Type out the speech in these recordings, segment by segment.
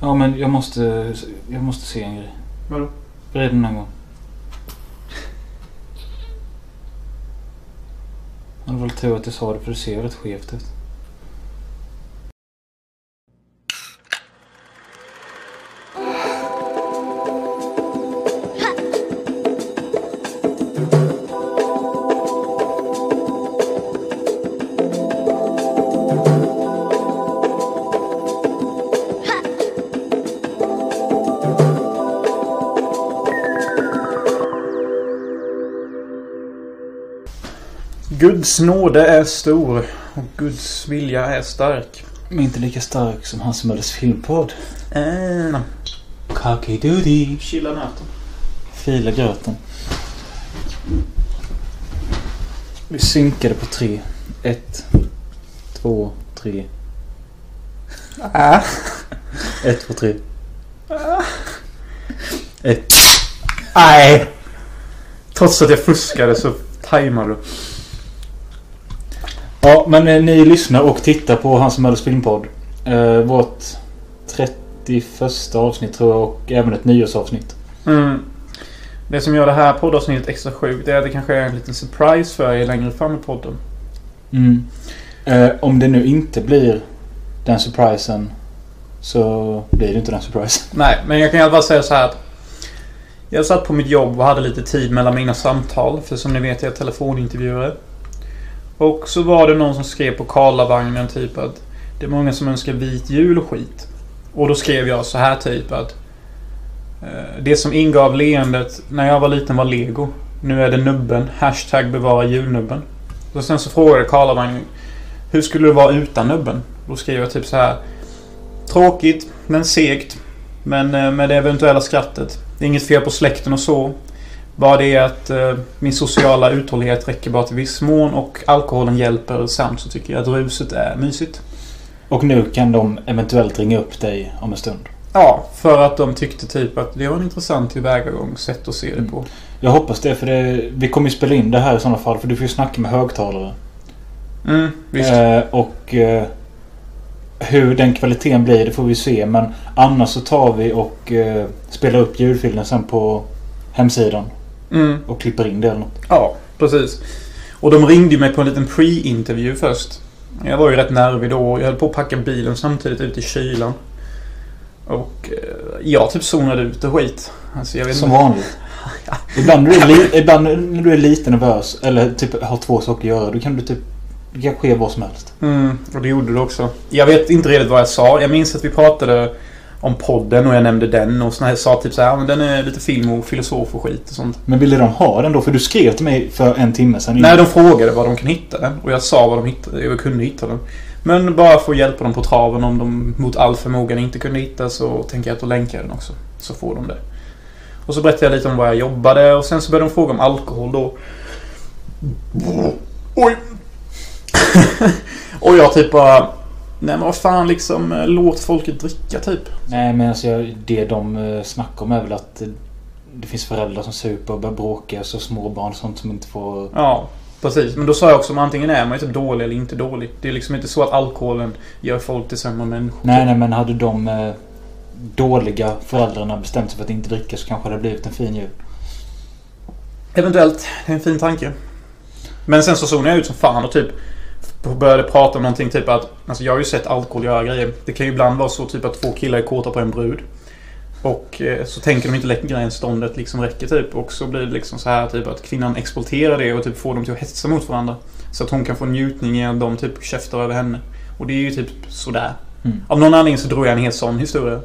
Ja, men jag måste, jag måste se en grej. Vadå? Bered den en gång. Det var väl tur att jag sa det för det ser rätt skevt ut. Guds nåde är stor och Guds vilja är stark. Men inte lika stark som Hans Möllers filmpodd. Äh, Cocky doody. chilla nöten. Fila gröten. Vi synkade på tre. Ett, två, tre. Äh. Ett, två, tre. Ett. Nej! Trots att jag fuskade så tajmar du. Men eh, ni lyssnar och tittar på Hans Möllers filmpodd. Eh, vårt 31 avsnitt tror jag och även ett nyårsavsnitt. Mm. Det som gör det här poddavsnittet extra sjukt är att det kanske är en liten surprise för er längre fram i podden. Mm. Eh, om det nu inte blir den surprisen så blir det inte den surprisen. Nej, men jag kan i alla fall säga så här att jag satt på mitt jobb och hade lite tid mellan mina samtal. För som ni vet är jag telefonintervjuare. Och så var det någon som skrev på Karlavagnen typ att det är många som önskar vit jul och skit. Och då skrev jag så här typ att eh, det som ingav leendet när jag var liten var lego. Nu är det nubben. Hashtag bevara julnubben. Och sen så frågade Karlavagnen hur skulle det vara utan nubben? Då skrev jag typ så här Tråkigt, men segt. Men eh, med det eventuella skrattet. Det är inget fel på släkten och så. Bara det att eh, min sociala uthållighet räcker bara till viss mån och alkoholen hjälper samt så tycker jag att ruset är mysigt. Och nu kan de eventuellt ringa upp dig om en stund. Ja, för att de tyckte typ att det var en intressant tillvägagångssätt att se det på. Jag hoppas det för det, vi kommer ju spela in det här i sådana fall för du får ju snacka med högtalare. Mm, visst. Eh, och eh, hur den kvaliteten blir det får vi se men annars så tar vi och eh, spelar upp ljudfilen sen på hemsidan. Mm. Och klipper in det eller något. Ja, precis. Och de ringde ju mig på en liten pre-intervju först. Jag var ju rätt nervig då. Jag höll på att packa bilen samtidigt ute i kylan. Och eh, jag typ zonade ut och skit. Alltså jag vet Som inte. vanligt. ibland, när du är ibland när du är lite nervös eller typ har två saker att göra då kan du typ... Det kan ske vad som helst. Mm, och det gjorde du också. Jag vet inte riktigt vad jag sa. Jag minns att vi pratade om podden och jag nämnde den och såna här sa typ så här, "Ja, men den är lite film och filosof och skit och sånt. Men ville de ha den då? För du skrev till mig för en timme sedan. Nej, de frågade var de kan hitta den och jag sa var de hittade, jag kunde hitta den. Men bara för att hjälpa dem på traven om de mot all förmågan inte kunde hitta så tänker jag att då länkar jag den också. Så får de det. Och så berättade jag lite om vad jag jobbade och sen så började de fråga om alkohol då. Oj! och jag typ bara... Nej men vad fan liksom, eh, låt folket dricka typ. Nej men alltså det de eh, snackar om är väl att eh, det finns föräldrar som super och börjar bråka. Så småbarn och sånt som inte får... Ja, precis. Men då sa jag också om antingen är man ju typ dålig eller inte dålig. Det är liksom inte så att alkoholen gör folk till sämre människor. Nej nej men hade de eh, dåliga föräldrarna bestämt sig för att inte dricka så kanske det hade blivit en fin jul. Eventuellt. Det är en fin tanke. Men sen så zonade jag ut som fan och typ började prata om någonting typ att Alltså jag har ju sett alkohol göra grejer. Det kan ju ibland vara så typ att två killar är kåta på en brud. Och eh, så tänker de inte längre än ståndet liksom räcker typ. Och så blir det liksom så här typ att kvinnan exploaterar det och typ får dem till att hetsa mot varandra. Så att hon kan få njutning i att de typ käftar över henne. Och det är ju typ sådär. Mm. Av någon anledning så drog jag en helt sån historia.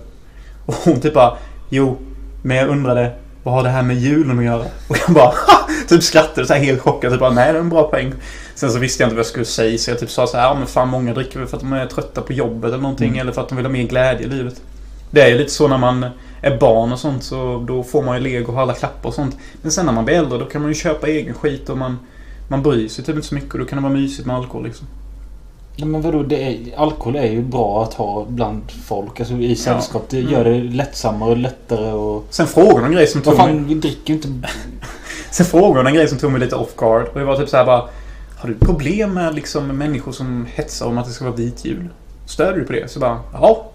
Och hon typ bara Jo, men jag undrade vad har det här med julen att göra? Och jag bara typ skrattade så här helt chockad. Typ bara, nej det är en bra poäng. Sen så visste jag inte vad jag skulle säga så jag typ sa så här, ja men fan många dricker väl för att de är trötta på jobbet eller någonting. Mm. Eller för att de vill ha mer glädje i livet. Det är ju lite så när man är barn och sånt så då får man ju lego och alla klappar och sånt. Men sen när man blir äldre då kan man ju köpa egen skit och man man bryr sig typ inte så mycket och då kan det vara mysigt med alkohol liksom. Nej men vadå, det är, alkohol är ju bra att ha bland folk. Alltså i sällskap. Det Mm. gör det lättsammare och lättare och... Sen frågade hon en grej som Vad tog mig... fan, vi dricker ju inte... Sen frågade hon en grej som tog mig lite off guard. Och det var typ så här bara... Har du problem med liksom människor som hetsar om att det ska vara vit jul? Stöder du på det? Så bara, ja.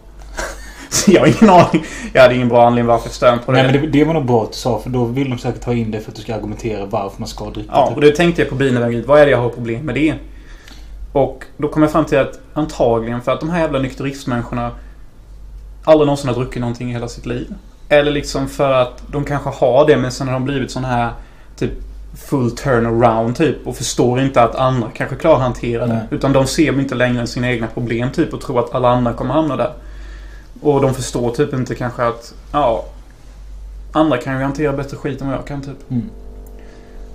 jag har ingen aning. Jag hade ingen bra anledning varför jag stör på det. Nej men det, det var nog bra att du sa för då vill de säkert ta in det för att du ska argumentera varför man ska dricka. Ja, typ. och det tänkte jag på bilen vägen. Vad är det jag har problem med det? Och då kom jag fram till att antagligen för att de här jävla nykteristmänniskorna aldrig någonsin har druckit någonting i hela sitt liv. Eller liksom för att de kanske har det men sen har de blivit sån här typ full turnaround typ och förstår inte att andra kanske klarar att hantera det. Nej. Utan de ser inte längre sina egna problem typ och tror att alla andra kommer hamna där. Och de förstår typ inte kanske att ja, andra kan ju hantera bättre skit än vad jag kan typ. Mm.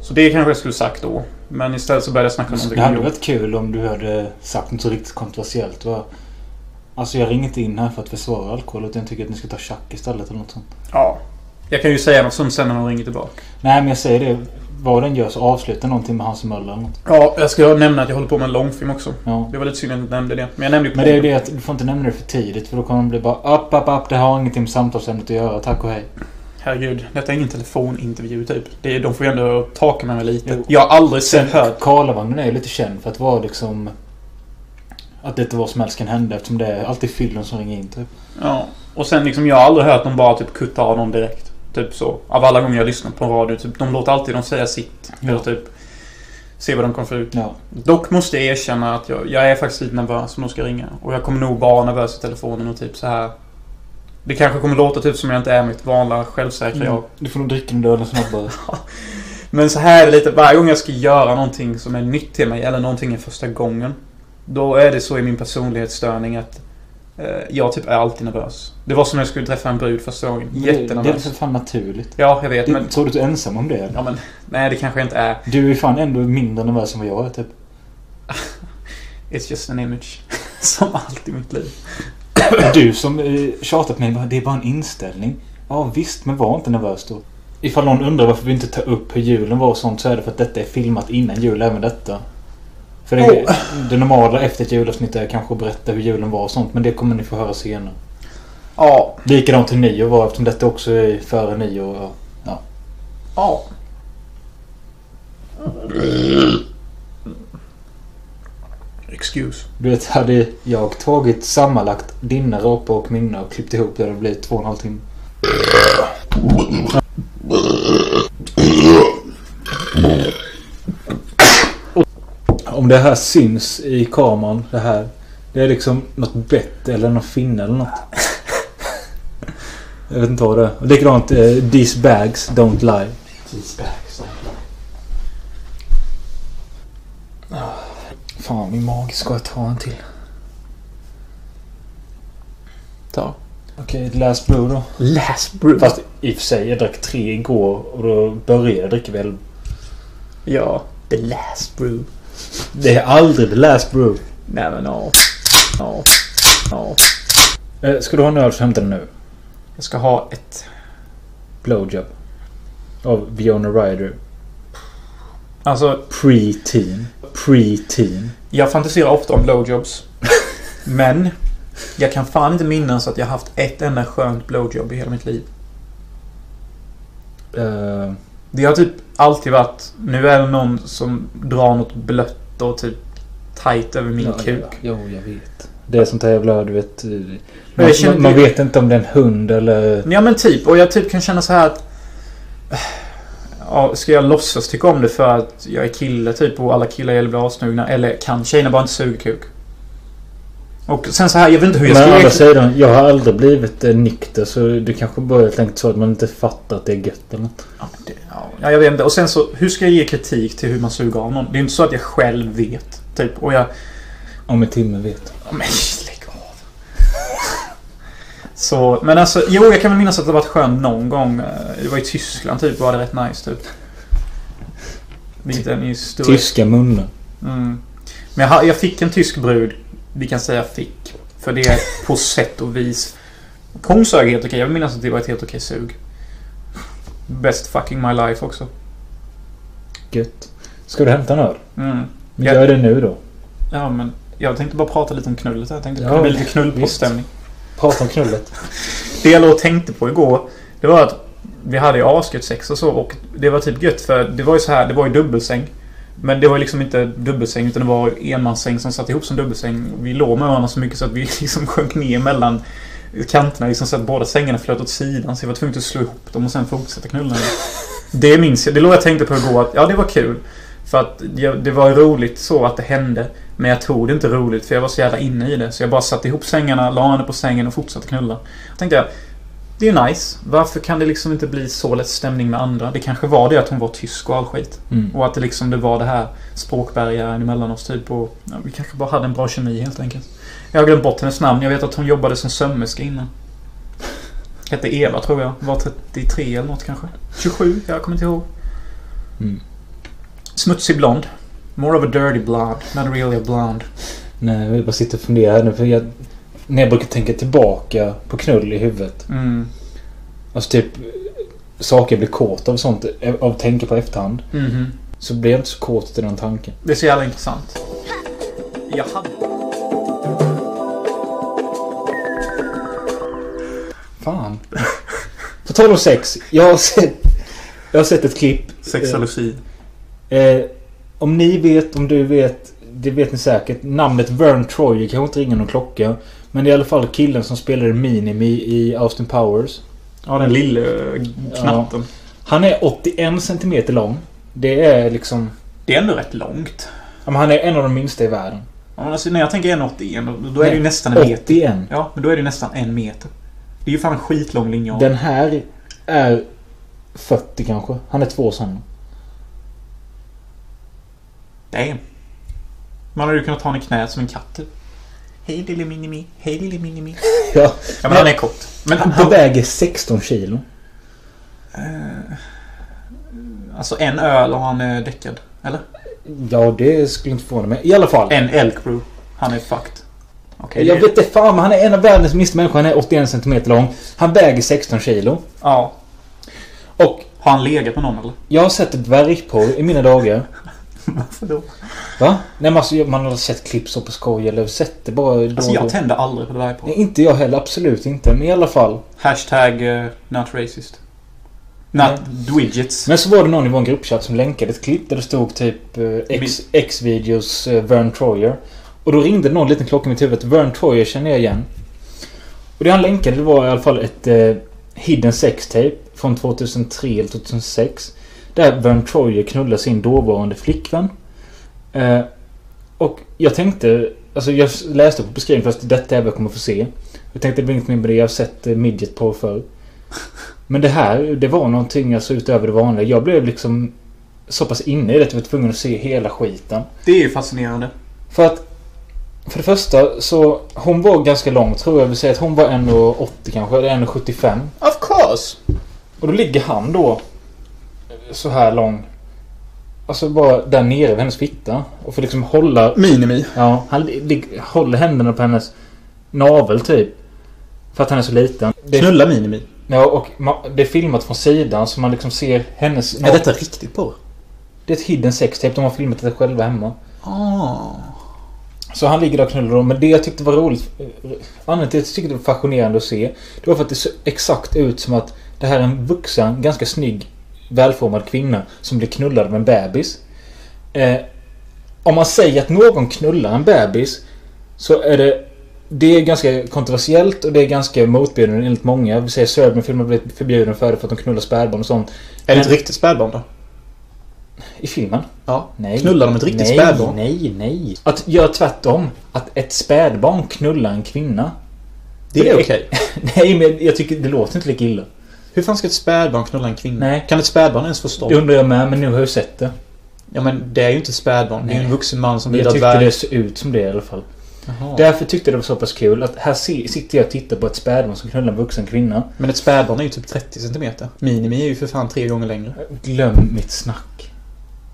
Så det kanske jag skulle sagt då. Men istället så började jag snacka om någonting det hade varit kul om du hade sagt något så riktigt kontroversiellt. Va? Alltså jag ringer inte in här för att försvara alkohol utan jag tycker att ni ska ta tjack istället eller något sånt. Ja. Jag kan ju säga något sånt sen när de ringer tillbaka. Nej men jag säger det. Vad den gör så avsluta någonting med Hans Möller eller något. Ja, jag ska nämna att jag håller på med en långfilm också. Ja. Det var lite synd att jag inte nämnde det. Men jag nämnde ju Men det är ju det att du får inte nämna det för tidigt för då kommer det bli bara upp, upp, upp. Det har ingenting med samtalsämnet att göra. Tack och hej. Herregud, detta är ingen telefonintervju typ. Det är, de får ju ändå taka med mig lite. Jo. Jag har aldrig sett hört... Karlavagnen är ju lite känd för att vara liksom... Att det inte vad som helst kan hända eftersom det är alltid fyllen som ringer in typ. Ja. Och sen liksom, jag har aldrig hört någon bara typ kutta av någon direkt. Typ så. Av alla gånger jag lyssnat på radio, typ, de låter alltid dem säga sitt. Ja. Eller typ... Se vad de kommer få ut. Ja. Dock måste jag erkänna att jag, jag är faktiskt lite nervös om de ska ringa. Och jag kommer nog vara nervös i telefonen och typ så här. Det kanske kommer låta typ som jag inte är mitt vanliga självsäkra Mm. jag. Du får nog dricka den döden snabbare. Men så här är det lite, varje gång jag ska göra någonting som är nytt till mig eller någonting är första gången. Då är det så i min personlighetsstörning att jag typ är alltid nervös. Det var som när jag skulle träffa en brud första gången. Det, det är Jättenervös. för fan naturligt. Ja, jag vet. Det, Men, Tror du att du är ensam om det? ja, men nej, det kanske jag inte är. Du är fan ändå mindre nervös än vad jag är typ. It's just an image. som allt i mitt liv. Du som eh, tjatar på mig det är bara en inställning. Ja visst, men var inte nervös då. Ifall någon undrar varför vi inte tar upp hur julen var och sånt så är det för att detta är filmat innan jul, även detta. För det, det normala efter ett julavsnitt är kanske att berätta hur julen var och sånt, men det kommer ni få höra senare. Ja. Likadant till nyår var eftersom detta också är före nyår. Ja. Ja. Excuse. Du vet, hade jag tagit sammanlagt dina rapor och mina och klippt ihop det hade det blivit två och en halv timme. Om det här syns i kameran, det här. Det är liksom något bett eller någon finne eller något. Jag vet inte vad det är. Och Likadant, eh, these bags don't lie. These bags don't lie. Fan, min mage ska jag ta en till. Ta. Okej, okay, last brew då. Last brew. Fast i och för sig, jag drack tre igår och då började jag dricka väl. Ja. The last brew. Det är aldrig the last brew. Nej men ja. Ja. Ja. Eh, ska du ha en öl så hämta den nu. Jag ska ha ett... Blowjob. Av Fiona Ryder. Alltså, Pre-teen. Pre-teen. jag fantiserar ofta om blowjobs. men jag kan fan inte minnas att jag haft ett enda skönt blowjob i hela mitt liv. Eh, Det har typ alltid varit... Nu är det någon som drar något blött och typ tight över min ja, kuk. Ja, jo, jag vet. Det är sånt här jävla, du vet. eh, jag Man, känner- man, man vet inte om det är en hund eller... Ja men typ. Och jag typ kan känna så här att... Ja, ska jag låtsas tycka om det för att jag är kille typ och alla killar gäller bli avsnugna? Eller kan tjejerna bara inte suga kuk? Och sen så här, jag vet inte hur jag Men å skulle... andra sidan, jag har aldrig blivit eh, nykter så det kanske bara helt enkelt så att man inte fattar att det är gött eller något. Ja, men det, ja, jag vet inte. Och sen så, hur ska jag ge kritik till hur man suger av någon? Det är inte så att jag själv vet. Typ. Och jag... Om en timme vet. Men lägg av. Så, men alltså, jo jag kan väl minnas att det varit skönt någon gång. eh, Det var i Tyskland typ, var det rätt nice typ. Vilket är en historia. Tyska munnar. Mm. Men jag, jag fick en tysk brud. Vi kan säga fick. För det är på sätt och vis. Hon sög helt okej. Jag vill minnas att det var ett helt okej sug. Best fucking my life också. Gött. Ska du hämta en öl? Mm. Men gör det nu då. Ja men jag tänkte bara prata lite om knullet. Jag tänkte Ja, det blir lite knullpoststämning. Prata om knullet. Det jag låg och tänkte på igår. Det var att vi hade ju asgött sex och så och det var typ gött för det var ju så här, det var ju dubbelsäng. Men det var ju liksom inte dubbelsäng utan det var enmanssäng som satt ihop som dubbelsäng. Vi låg med varandra så mycket så att vi liksom sjönk ner mellan kanterna liksom så att båda sängarna flöt åt sidan. Så jag var tvungen att slå ihop dem och sen fortsätta knulla. Det minns jag. Det låg jag tänkte på igår att ja, det var kul. För att jag, det var roligt så att det hände. Men jag tog det inte roligt för jag var så jävla inne i det. Så jag bara satte ihop sängarna, la henne på sängen och fortsatte knulla. Då tänkte jag, det är nice. Varför kan det liksom inte bli så lätt stämning med andra? Det kanske var det att hon var tysk och all skit. Mm. Och att det liksom det var det här språkbarriären emellan oss typ. Och ja, vi kanske bara hade en bra kemi helt enkelt. Jag har glömt bort hennes namn. Jag vet att hon jobbade som sömmerska innan. Hette Eva tror jag. Var 33 eller något kanske. 27? Jag kommer inte ihåg. Mm. Smutsig blond. More of a dirty blonde. Not really a blonde. Nej, jag bara sitter och funderar här nu. För jag, när jag brukar tänka tillbaka på knull i huvudet. Mm. Alltså typ saker jag blir kåt av sånt. Av att tänka på efterhand. Mhm. Så blir jag inte så kåt till den tanken. Det är så jävla intressant. Jag hade... Fan. På tal om sex. Jag har sett, jag har sett ett klipp. Sexalogi. Eh, om ni vet, om du vet. Det vet ni säkert. Namnet Vern Troyer kanske inte ringer någon klocka. Men det är i alla fall killen som spelade Minimi i Austin Powers. Ja, den lille knatten. Han är 81 cm lång. Det är liksom... Det är ändå rätt långt. Ja, men han är en av de minsta i världen. Ja, alltså, när jag tänker 1,81 då, då är det ju Nej, nästan en meter. 81. Ja, men då är det nästan en meter. Det är ju fan en skitlång linjal. Den här är 40 kanske. Han är två sådana. Damn. Man hade ju kunnat ta honom i knät som en katt typ. Hej lille minimi. Hej lille minimi. Ja. Ja, men han är kort. Men Han, han, väger 16 kilo. Alltså en öl och han är däckad. Eller? Ja, det skulle inte förvåna mig. I alla fall. En elk brew. Han är fucked. Okej. Jag det- vet inte fan, men han är en av världens minsta människor. Han är 81 cm lång. Han väger 16 kilo. Ja. Och Har han legat med någon eller? jag har sett ett dvärgporr i mina dagar. Varför då? Va? Nej men alltså, man har sett klipp så på skoj eller sett det bara då Alltså jag tänder aldrig på på. Nej, inte jag heller. Absolut inte. Men i alla fall. Hashtag uh, not racist. Not widgets. Men så var det någon i vår gruppchatt som länkade ett klipp där det stod typ eh, X-videos eh, Vern Troyer. Och då ringde någon liten klocka i mitt huvud. Vern Troyer känner jag igen. Och det han länkade det var i alla fall ett eh, Hidden Sex Tape från 2003 eller 2006. Där Vern Troyer knullar sin dåvarande flickvän. Eh, och jag tänkte... Alltså jag läste på beskrivningen först. Detta är vad jag kommer få se. Jag tänkte det blir inget mer med det. Jag har sett eh, midget på förr. Men det här, det var någonting alltså utöver det vanliga. Jag blev liksom så pass inne i det att jag var tvungen att se hela skiten. Det är ju fascinerande. För att... För det första så... Hon var ganska lång tror jag. Vill säga att hon var 1,80 kanske. Eller 1,75. Of course! Och då ligger han då... Så här lång. Alltså bara där nere vid hennes fitta. Och får liksom hålla... Minimi. Ja, han håller händerna på hennes navel typ. För att han är så liten. Det, Knulla minimi. ja, och det är filmat från sidan så man liksom ser hennes... Är detta riktigt porr? Det är ett hidden sex tape. De har filmat det själva hemma. Ah. Så han ligger där och knullar dem. Men det jag tyckte var roligt... eh, Anledningen till att jag tyckte det var fascinerande att se. Det var för att det såg exakt ut som att det här är en vuxen, ganska snygg, välformad kvinna som blir knullad av en bebis. Eh, om man säger att någon knullar en bebis så är det... Det är ganska kontroversiellt och det är ganska motbjudande enligt många. Vi säger Serbian-filmer har blivit förbjuden för det för att de knullar spädbarn och sånt. Är det ett riktigt spädbarn då? I filmen? Ja. Nej. Knullar de ett riktigt nej, spädbarn? Nej, nej. Att göra tvärtom. Att ett spädbarn knullar en kvinna. Det är okej. Nej, men jag tycker det låter inte lika illa. Hur fan ska ett spädbarn knulla en kvinna? Nej. Kan ett spädbarn ens förstå? Det undrar jag med, men nu har jag sett det. Ja men det är ju inte ett spädbarn. Det är ju en Nej. vuxen man som blir jag tyckte det såg ut som det i alla fall. Jaha. Därför tyckte jag det var så pass kul att här sitter jag och tittar på ett spädbarn som knullar en vuxen kvinna. Men ett spädbarn är ju typ 30 cm. Minimi är ju för fan tre gånger längre. Glöm mitt snack.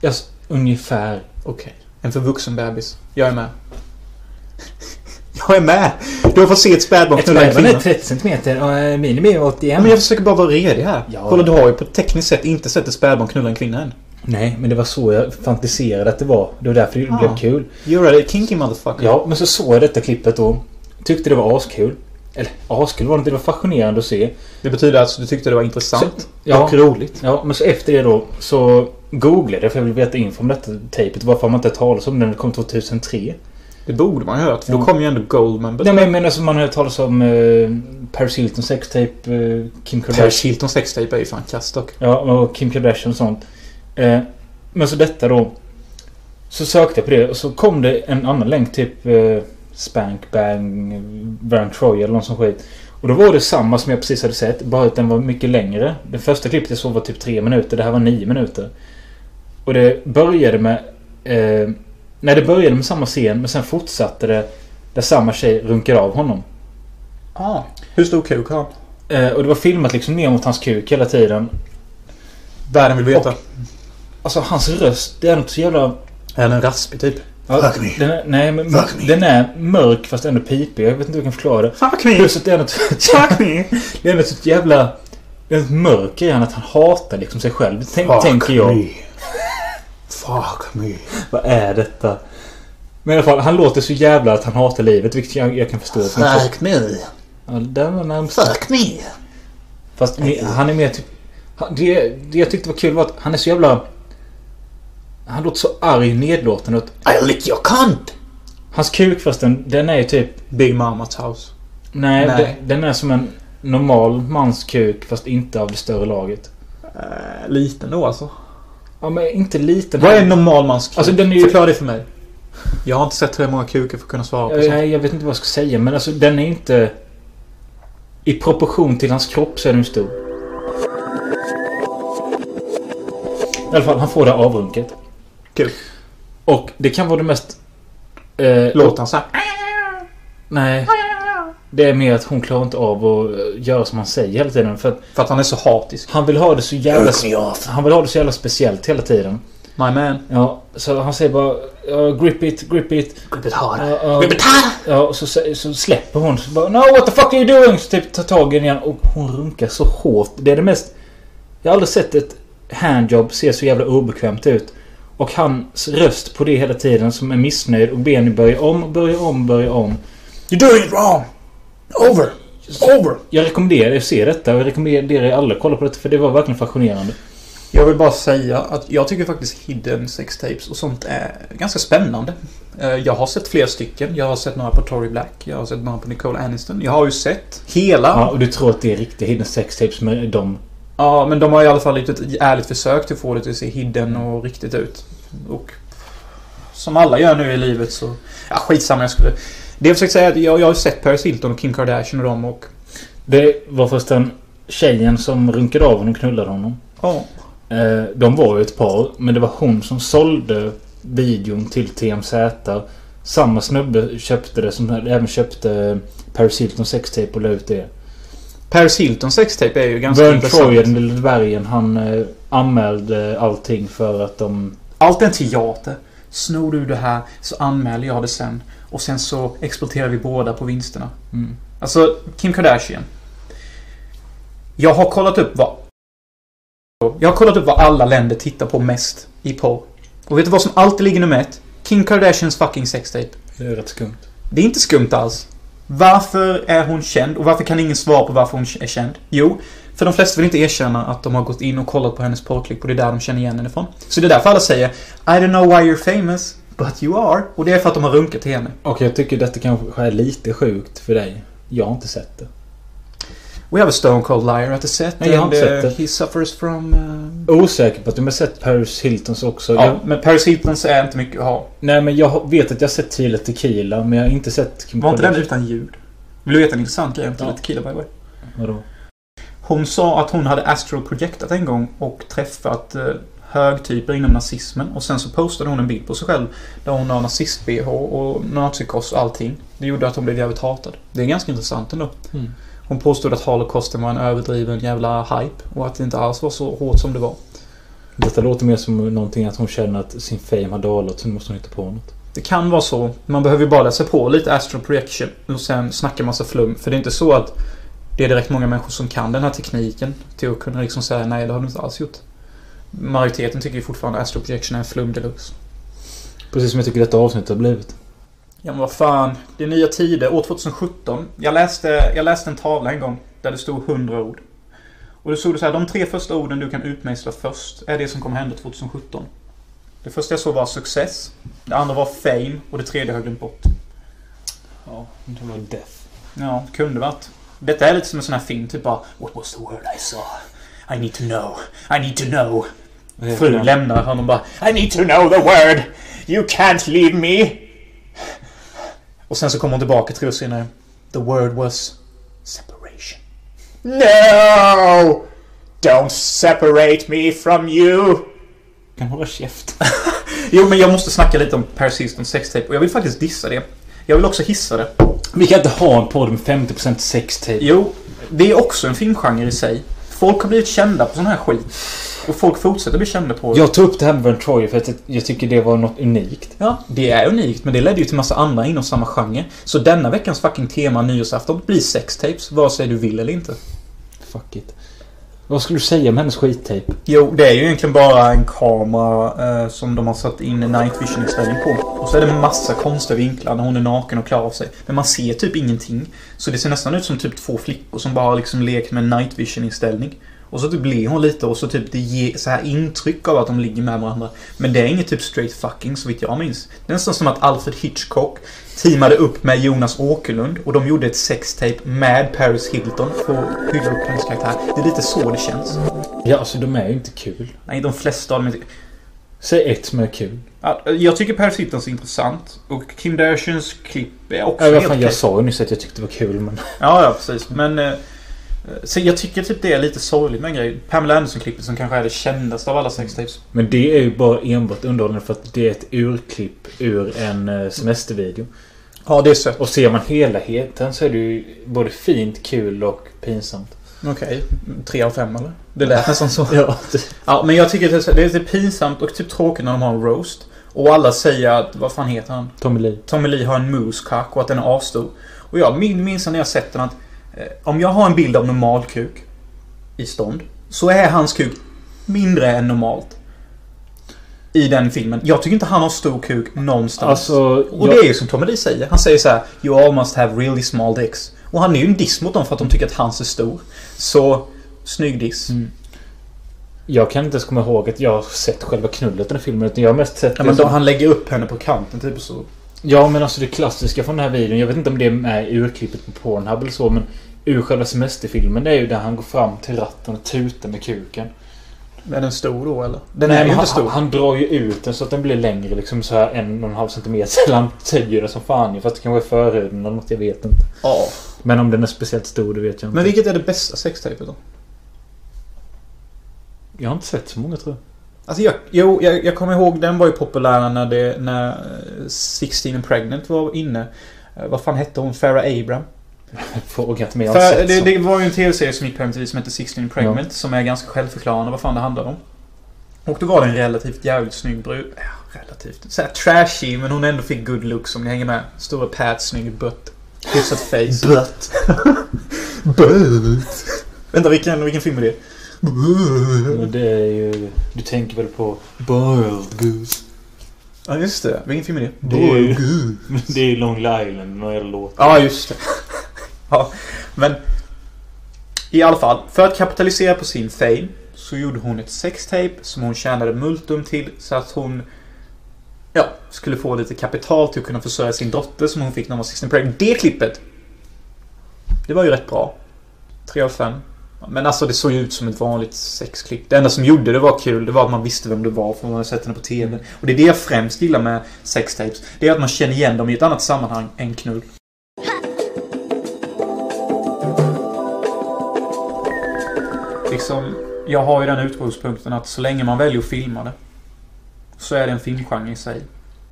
Jag, s- ungefär. Okej. En för vuxen bebis. Jag är med. Jag är med! Du har fått se ett spädbarn Ett en spädbarn är kvinna. 30 cm och eh, minimi är 81. Ja, men jag försöker bara vara redig här. Ja. Kolla, du har ju på ett tekniskt sätt inte sett ett spädbarn knulla en kvinna än. Nej, men det var så jag fantiserade att det var. Det var därför det Ah. blev kul. You're a kinky motherfucker. Ja, men så såg jag detta klippet då. Tyckte det var askul. Eller askul var det inte, det var fascinerande att se. Det betyder alltså att du tyckte det var intressant. Så- ja. Och roligt. Ja, men så efter det då så googlade för jag ville veta info om detta tejpet. Varför har man inte talat om det när det kom 2003? Det borde man ju ha hört. För då Ja. kom ju ändå Goldman. Nej men jag menar som man har hört talas om eh, Paris Hilton sextape, eh, Kim Kardashian. Paris Hilton sextape är ju fan kass dock. Ja, och Kim Kardashian och sånt. Eh, men så detta då. Så sökte jag på det och så kom det en annan länk typ eh, Spank Bang Van Troy eller någon sån skit. Och då var det samma som jag precis hade sett. Bara att den var mycket längre. Det första klippet jag såg var typ tre minuter. Det här var nio minuter. Och det började med... Eh, nej, det började med samma scen men sen fortsatte det där samma tjej runkar av honom. Ah. Hur stor kuk har han? Eh, och det var filmat liksom ner mot hans kuk hela tiden. Världen vill veta. Och- Alltså hans röst, det är något så jävla... Är den raspig typ? Ja, Fuck me. Är, nej, men Fuck me. den är mörk fast ändå pipig. Jag vet inte hur jag kan förklara det. Fuck me! Plus att det är något... Fuck me! Det är något så jävla... Det är något mörker i att han hatar liksom sig själv. Tänk, Fuck tänker jag. me. Fuck me. Vad är detta? Men i alla fall, han låter så jävla att han hatar livet, vilket jag, jag kan förstå. Fuck me. Ja, där var närmast. Fuck me. Fast me- han är mer typ... Det, det jag tyckte var kul var att han är så jävla... Han låter så arg, och att I'll lick your cunt. Hans kuk förresten, den är ju typ... Big Mamas house. Nej, Nej. Den, den är som en normal mans kuk fast inte av det större laget. Uh, liten då alltså. Ja men inte liten. Vad är en normal mans kuk? Alltså, den är ju- Förklara det för mig. Jag har inte sett hur många kukar för att kunna svara på jag, sånt. jag, jag vet inte vad jag ska säga men alltså den är inte... I proportion till hans kropp så är den stor. I alla fall, han får det avrunket. Kul. Och det kan vara det mest... Eh, Låter han såhär? Nej. Det är mer att hon klarar inte av att eh, göra som han säger hela tiden. För att För att han är så hatisk. han vill ha det så jävla... Han vill ha det så jävla speciellt hela tiden. My man. Ja, så han säger bara ja, grip it, grip it. Grip it hard. Ja, ja, Grip it hard. ja, och så, så släpper hon. Så bara, no what the fuck are you doing? Så typ tar tag i den igen och hon runkar så hårt. Det är det mest... Jag har aldrig sett ett handjob se så jävla obekvämt ut. Och hans röst på det hela tiden som är missnöjd och benen börjar om, börjar om, börjar om. You're doing it wrong. Over. Over. Jag rekommenderar er att se detta och jag rekommenderar er alla att kolla på detta för det var verkligen fascinerande. Jag vill bara säga att jag tycker faktiskt hidden sextapes och sånt är ganska spännande. Eh, Jag har sett flera stycken. Jag har sett några på Tory Black. Jag har sett några på Nicole Aniston. Jag har ju sett hela. Ja, och du tror att det är riktiga hidden sex tapes med dem. Ja, men de har i alla fall gjort ett ärligt försök till att få det till att se hidden och riktigt ut. Och som alla gör nu i livet så... Ja, skitsamma jag skulle... Det jag försöker säga är att jag, jag har sett Paris Hilton och Kim Kardashian och dem och... Det var förresten tjejen som runkade av honom och knullade honom. Ja. Eh, de var ju ett par, men det var hon som sålde videon till TMZ. Samma snubbe köpte det som även köpte Paris Hilton sextape och la ut det. Paris Hilton sextape är ju ganska Vern intressant. Troy, den lille dvärgen, han eh, anmälde allting för att de... Allt är en teater. Snor du det här så anmäler jag det sen. Och sen så exploaterar vi båda på vinsterna. Mm. Alltså, Kim Kardashian. Jag har kollat upp vad... Jag har kollat upp vad alla länder tittar på mest i porr. Och vet du vad som alltid ligger nummer ett? Kim Kardashians fucking sextape. Det är rätt skumt. Det är inte skumt alls. Varför är hon känd? Och varför kan ingen svara på varför hon är känd? Jo, för de flesta vill inte erkänna att de har gått in och kollat på hennes porrklipp och det är där de känner igen henne ifrån. Så det är därför alla säger I don't know why you're famous, but you are. Och det är för att de har runkat till henne. Och jag tycker detta kanske är lite sjukt för dig. Jag har inte sett det. We have a stone cold liar at the set. Nej, jag har inte uh, sett det. He suffers from... Uh... Osäker på att du har sett Paris Hiltons också. Ja, Jag, men Paris Hiltons är inte mycket att ha. nej men jag vet att jag har sett Tila Tequila men jag har inte sett Kim Var inte den utan ljud? Vill du veta en intressant grej om Ja. Tequila by the way? Vadå? Hon sa att hon hade astral projectat en gång och träffat eh, högtyper inom nazismen. Och sen så postade hon en bild på sig själv där hon har nazist-bh och nazikors och allting. Det gjorde att hon blev jävligt hatad. Det är ganska intressant ändå. Mm. Hon påstod att holocaust var en överdriven jävla hype och att det inte alls var så hårt som det var. Detta låter mer som någonting att hon känner att sin fame har dalat så nu måste hon hitta på något. Det kan vara så. Man behöver ju bara läsa på lite astral projection och sen snacka massa flum. För det är inte så att det är direkt många människor som kan den här tekniken till att kunna liksom säga nej, det har du inte alls gjort. Majoriteten tycker ju fortfarande astral projection är en flum deluxe. Precis som jag tycker detta avsnitt har blivit. Ja men vad fan. Det är nya tider. År 2017. Jag läste, jag läste en tavla en gång där det stod 100 ord. Och det stod det så här. De tre första orden du kan utmejsla först är det som kommer hända 2017. Det första jag såg var success. Det andra var fame och det tredje har jag glömt bort. Ja, det var Death. Ja, kunde varit. Detta är lite som en sån här film, typ bara What was the word I saw? I need to know. I need to know. Frun lämnar honom bara I need to know the word. You can't leave me. Och sen så kommer hon tillbaka tre år senare. The word was separation. No! Don't separate me from you! Kan hålla käft. Jo, men jag måste snacka lite om Hilton sextape och jag vill faktiskt dissa det. Jag vill också hissa det. Vi kan inte ha en podd med 50% sextape. Jo, det är också en filmgenre i sig. Folk har blivit kända på sån här skit. Och folk fortsätter bli kända på det. Jag tog upp det här med Vern för att jag tycker det var något unikt. Ja, det är unikt, men det ledde ju till massa andra inom samma genre. Så denna veckans fucking tema nyårsafton blir sextapes, vare sig du vill eller inte. Fuck it. Vad skulle du säga om hennes skittejp? Jo, det är ju egentligen bara en kamera eh, som de har satt in night vision-inställning på. Och så är det massa konstiga vinklar när hon är naken och klar av sig. Men man ser typ ingenting. Så det ser nästan ut som typ två flickor som bara har liksom lekt med night vision-inställning. Och så typ ler hon lite och så typ det ger så här intryck av att de ligger med varandra. Men det är inget typ straight fucking så vitt jag minns. Det är nästan som att Alfred Hitchcock teamade upp med Jonas Åkerlund och de gjorde ett sextape med Paris Hilton för att hylla upp hennes karaktär. Det är lite så det känns. Ja, alltså de är ju inte kul. Nej, de flesta av dem är inte... Säg ett som är kul. Ja, Jag tycker Paris Hilton är intressant. Och Kim Darshans klipp är också Ja, helt fan, jag sa ju nyss att jag tyckte det var kul men... Ja, ja, precis. Men... eh, Så jag tycker typ det är lite sorgligt med en grej. Pamela Anderson-klippet som kanske är det kändaste av alla sextapes. Men det är ju bara enbart underhållande för att det är ett urklipp ur en eh, semestervideo. Ja, det är sött. Och ser man helheten så är det ju både fint, kul och pinsamt. Okej. Tre av fem eller? Det lät nästan så. Ja, Ja, men jag tycker det är, så- det är lite pinsamt och typ tråkigt när de har en roast. Och alla säger att, vad fan heter han? Tommy Lee. Tommy Lee har en moose-cock och att den är asstor. Och jag min- minns när jag sett den att om jag har en bild av normal kuk i stånd så är hans kuk mindre än normalt. I den filmen. Jag tycker inte han har stor kuk någonstans. Alltså... och jag- det är ju som Tommy Lee säger. Han säger så här: You all must have really small dicks. Och han är ju en diss mot dem för att de tycker att hans är stor. Så, snygg diss. Mm. Jag kan inte ens komma ihåg att jag har sett själva knullet i den filmen. Utan jag har mest sett Ja, men som- då, han lägger upp henne på kanten typ så. Ja, men alltså det klassiska från den här videon. Jag vet inte om det är med i urklippet på Pornhub eller så. Men ur själva semesterfilmen. Det är ju där han går fram till ratten och tutar med kuken. Är den stor då eller? Den Nej, är ju men inte han, stor. han drar ju ut den så att den blir längre. Liksom så här en och en halv centimeter. Så han töjer det som fan ju. Fast det kanske är förhuden eller något. Jag vet inte. Ja. Men om den är speciellt stor, det vet jag inte. Men vilket är det bästa sextapet då? Jag har inte sett så många tror Alltså jag, jo, jag, jag kommer ihåg den var ju populär när det, när eh, 16 and Pregnant var inne. Eh, Vad fan hette hon? Farah Abraham? jag. Fråga inte mig. Jag har det, det var ju en tv-serie som gick på MTV som hette 16 and Pregnant. Som är ganska självförklarande vad fan det handlar om. Och då var det en relativt jävligt snygg brud. Ja, relativt. Såhär trashy men hon ändå fick good looks om ni hänger med. Stora pads, snygg butt. Hyfsat face. Butt. butt. Vänta, vilken, vilken film är det? Men det är ju... Du tänker väl på... Boiled Goose. Ja, just det. Vilken film är det? Det är ju... Det är ju Long Island. Någon jävla låt. Ja, just det. ja, men... I alla fall, för att kapitalisera på sin fame så gjorde hon ett sextape som hon tjänade multum till så att hon ja, skulle få lite kapital till att kunna försörja sin dotter som hon fick när hon var 16 pregnant. Det klippet! Det var ju rätt bra. 3 av 5. Men alltså det såg ju ut som ett vanligt sexklipp. Det enda som gjorde det var kul, det var att man visste vem det var för man hade sett henne på TV. Och det är det jag främst gillar med sextapes. Det är att man känner igen dem i ett annat sammanhang än knull. Liksom, jag har ju den utgångspunkten att så länge man väljer att filma det så är det en filmgenre i sig.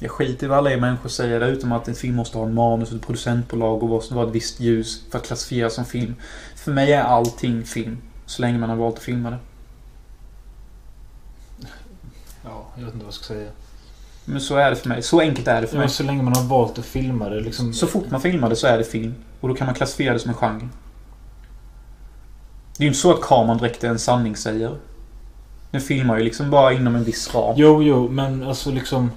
Jag skiter i vad alla er människor säger där utom att en film måste ha en manus, ett producentbolag och måste vara ett visst ljus för att klassifiera som film. För mig är allting film. Så länge man har valt att filma det. Ja, jag vet inte vad jag ska säga. Men så är det för mig. Så enkelt är det för Ja, mig. men så länge man har valt att filma det liksom... Så fort man filmar det så är det film. Och då kan man klassifiera det som en genre. Det är ju inte så att kameran direkt är en sanningssägare. Den filmar ju liksom bara inom en viss ram. Jo, jo, men alltså liksom...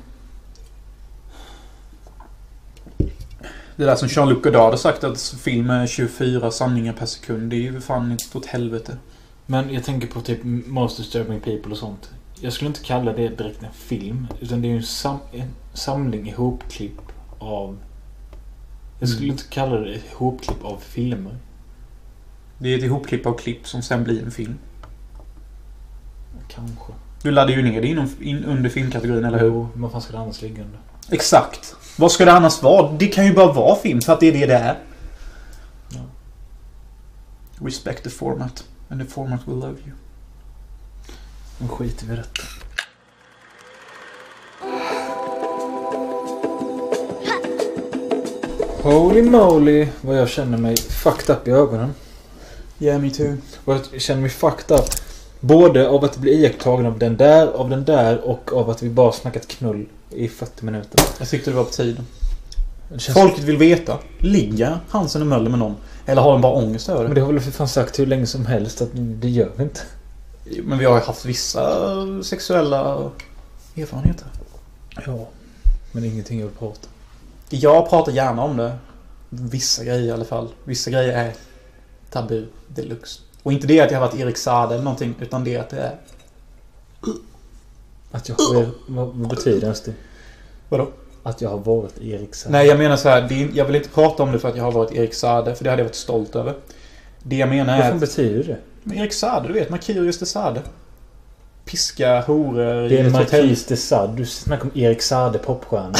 Det där som Jean-Luc Godard har sagt att film är 24 sanningar per sekund. Det är ju fan inte åt helvete. Men jag tänker på typ Most Disturbing People och sånt. Jag skulle inte kalla det direkt en film. Utan det är ju en, sam en samling ihopklipp av Jag skulle Mm. inte kalla det ett hopklipp av filmer. Det är ett ihopklipp av klipp som sen blir en film. Kanske. Du laddar ju ner det inom, in, under filmkategorin, eller hur? Jo, vad fan ska det annars ligga under? Exakt. Vad ska det annars vara? Det kan ju bara vara film för att det är det det är. Ja. Respect the format. And the format will love you. Nu skiter vi i detta. Holy moly vad jag känner mig fucked up i ögonen. Yeah, me too. Och jag känner mig fucked up. Både av att bli iakttagen av den där, av den där och av att vi bara snackat knull i 40 minuter. Jag tyckte det var på tiden. Känns... Folket vill veta. Ligger Hansen och Möller med någon? Eller har de bara ångest över Men det? det har väl för fan sagt hur länge som helst att det gör vi inte. Men vi har ju haft vissa sexuella erfarenheter. Ja. Men ingenting jag vill prata Jag pratar gärna om det. Vissa grejer i alla fall. Vissa grejer är tabu deluxe. Och inte det att jag har varit Erik Saade eller någonting, utan det att det är... Att jag har... Vad, vad betyder ens det? Vadå? Att jag har varit Erik Saade. Nej, jag menar så här. Det jag vill inte prata om det för att jag har varit Erik Saade, för det hade jag varit stolt över. Det jag menar Vad är fan att... betyder det? Men Erik Saade, du vet. Markurius de Sade. Piska horor Det är. Marquis de Sade. Du snackar om Erik Saade, popstjärna.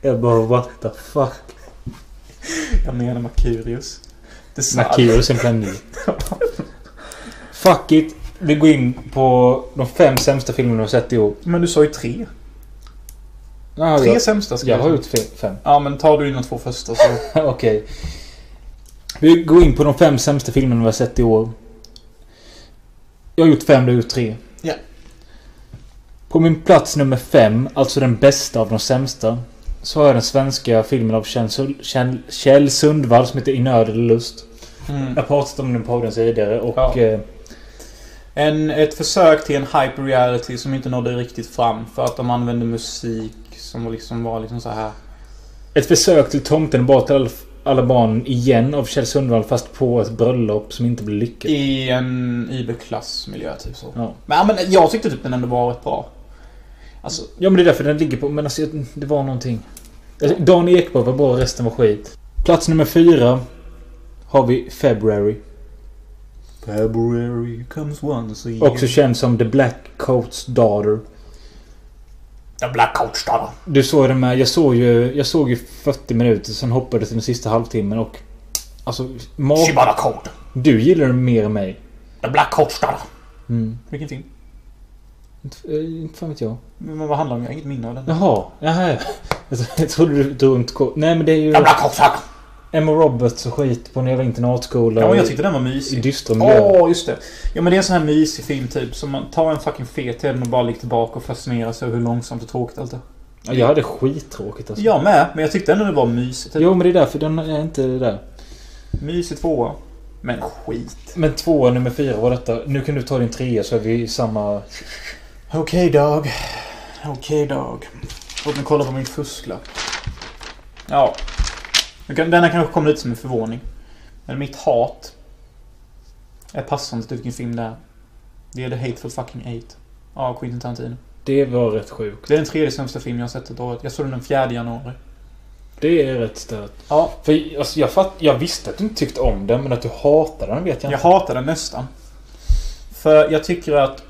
jag bara what the fuck. Jag menar Markurius. De Sade. Markurius en planet. Fuck it. Vi går in på de fem sämsta filmerna du har sett i år. Men du sa ju tre. Ah, Tre jag, sämsta ska jag har gjort fe- fem. Ja, men tar du dina två första så... Okej. Vi går in på de fem sämsta filmerna vi har sett i år. Jag har gjort fem, du har gjort tre. Ja. På min plats nummer fem, alltså den bästa av de sämsta, så har jag den svenska filmen av Kjell, Sul- Kjell, Kjell Sundvall som heter I nöd eller lust. Mm. Jag pratat om den podden tidigare och... Ja. Eh, En, ett försök till en hyper reality som inte nådde riktigt fram för att de använde musik som liksom var liksom så här. ett försök till Tomten bra till alla, barn igen av Kjell Sundvall fast på ett bröllop som inte blev lyckat. I en IB-klassmiljö typ så. Ja. Men, men jag tyckte typ den ändå var rätt bra. Alltså, Ja men det är därför den ligger på... Men alltså det var någonting. Alltså, Dan Ekborg var bra, resten var skit. Plats nummer fyra har vi February. February comes once a year. Också känd som The Black Coat's Daughter. The Black Coach Daughter. Du såg den med. Jag såg ju, jag såg ju 40 minuter, sen hoppade till den sista halvtimmen och... Alltså, mat, Shibata Code. du gillar den mer än mig. The Black Coach Daughter. Mm. Vilken film? Inte, eh, inte fan vet jag. Men vad handlar det om? Jag har inget minne av den. Jaha, jaha. Jag, trodde du kort. Nej men det är ju Coach Daughter. Emma Roberts och skit på en jävla internatskola. Ja, men jag i- tyckte den var I mysig. dystra Åh, miljöer. just det. Ja, men det är en sån här mysig film typ. Som man tar en fucking fet och bara ligger tillbaka och fascineras över hur långsamt och tråkigt allt är. Ja, jag hade skittråkigt alltså. Jag med, men jag tyckte ändå det var mysigt. Typ. Jo men det är därför den är inte det där. Mysig tvåa. Men skit. Men två nummer fyra var detta. Nu kan du ta din trea så är vi i samma... Okej, Dag. Okej, Dag. Låt mig kolla på min fusklapp. Ja. Denna kanske kom lite som en förvåning. Men mitt hat är passande till vilken film det är. Det är The Hateful Fucking Eight. Av Quentin Tarantino. Det var rätt sjukt. Det är den tredje sämsta film jag har sett ett år. Jag såg den den 4 januari. Det är rätt stört. Ja. För alltså, jag, fatt, jag visste att du inte tyckte om den men att du hatade den vet jag Jag inte. hatar den nästan. För jag tycker att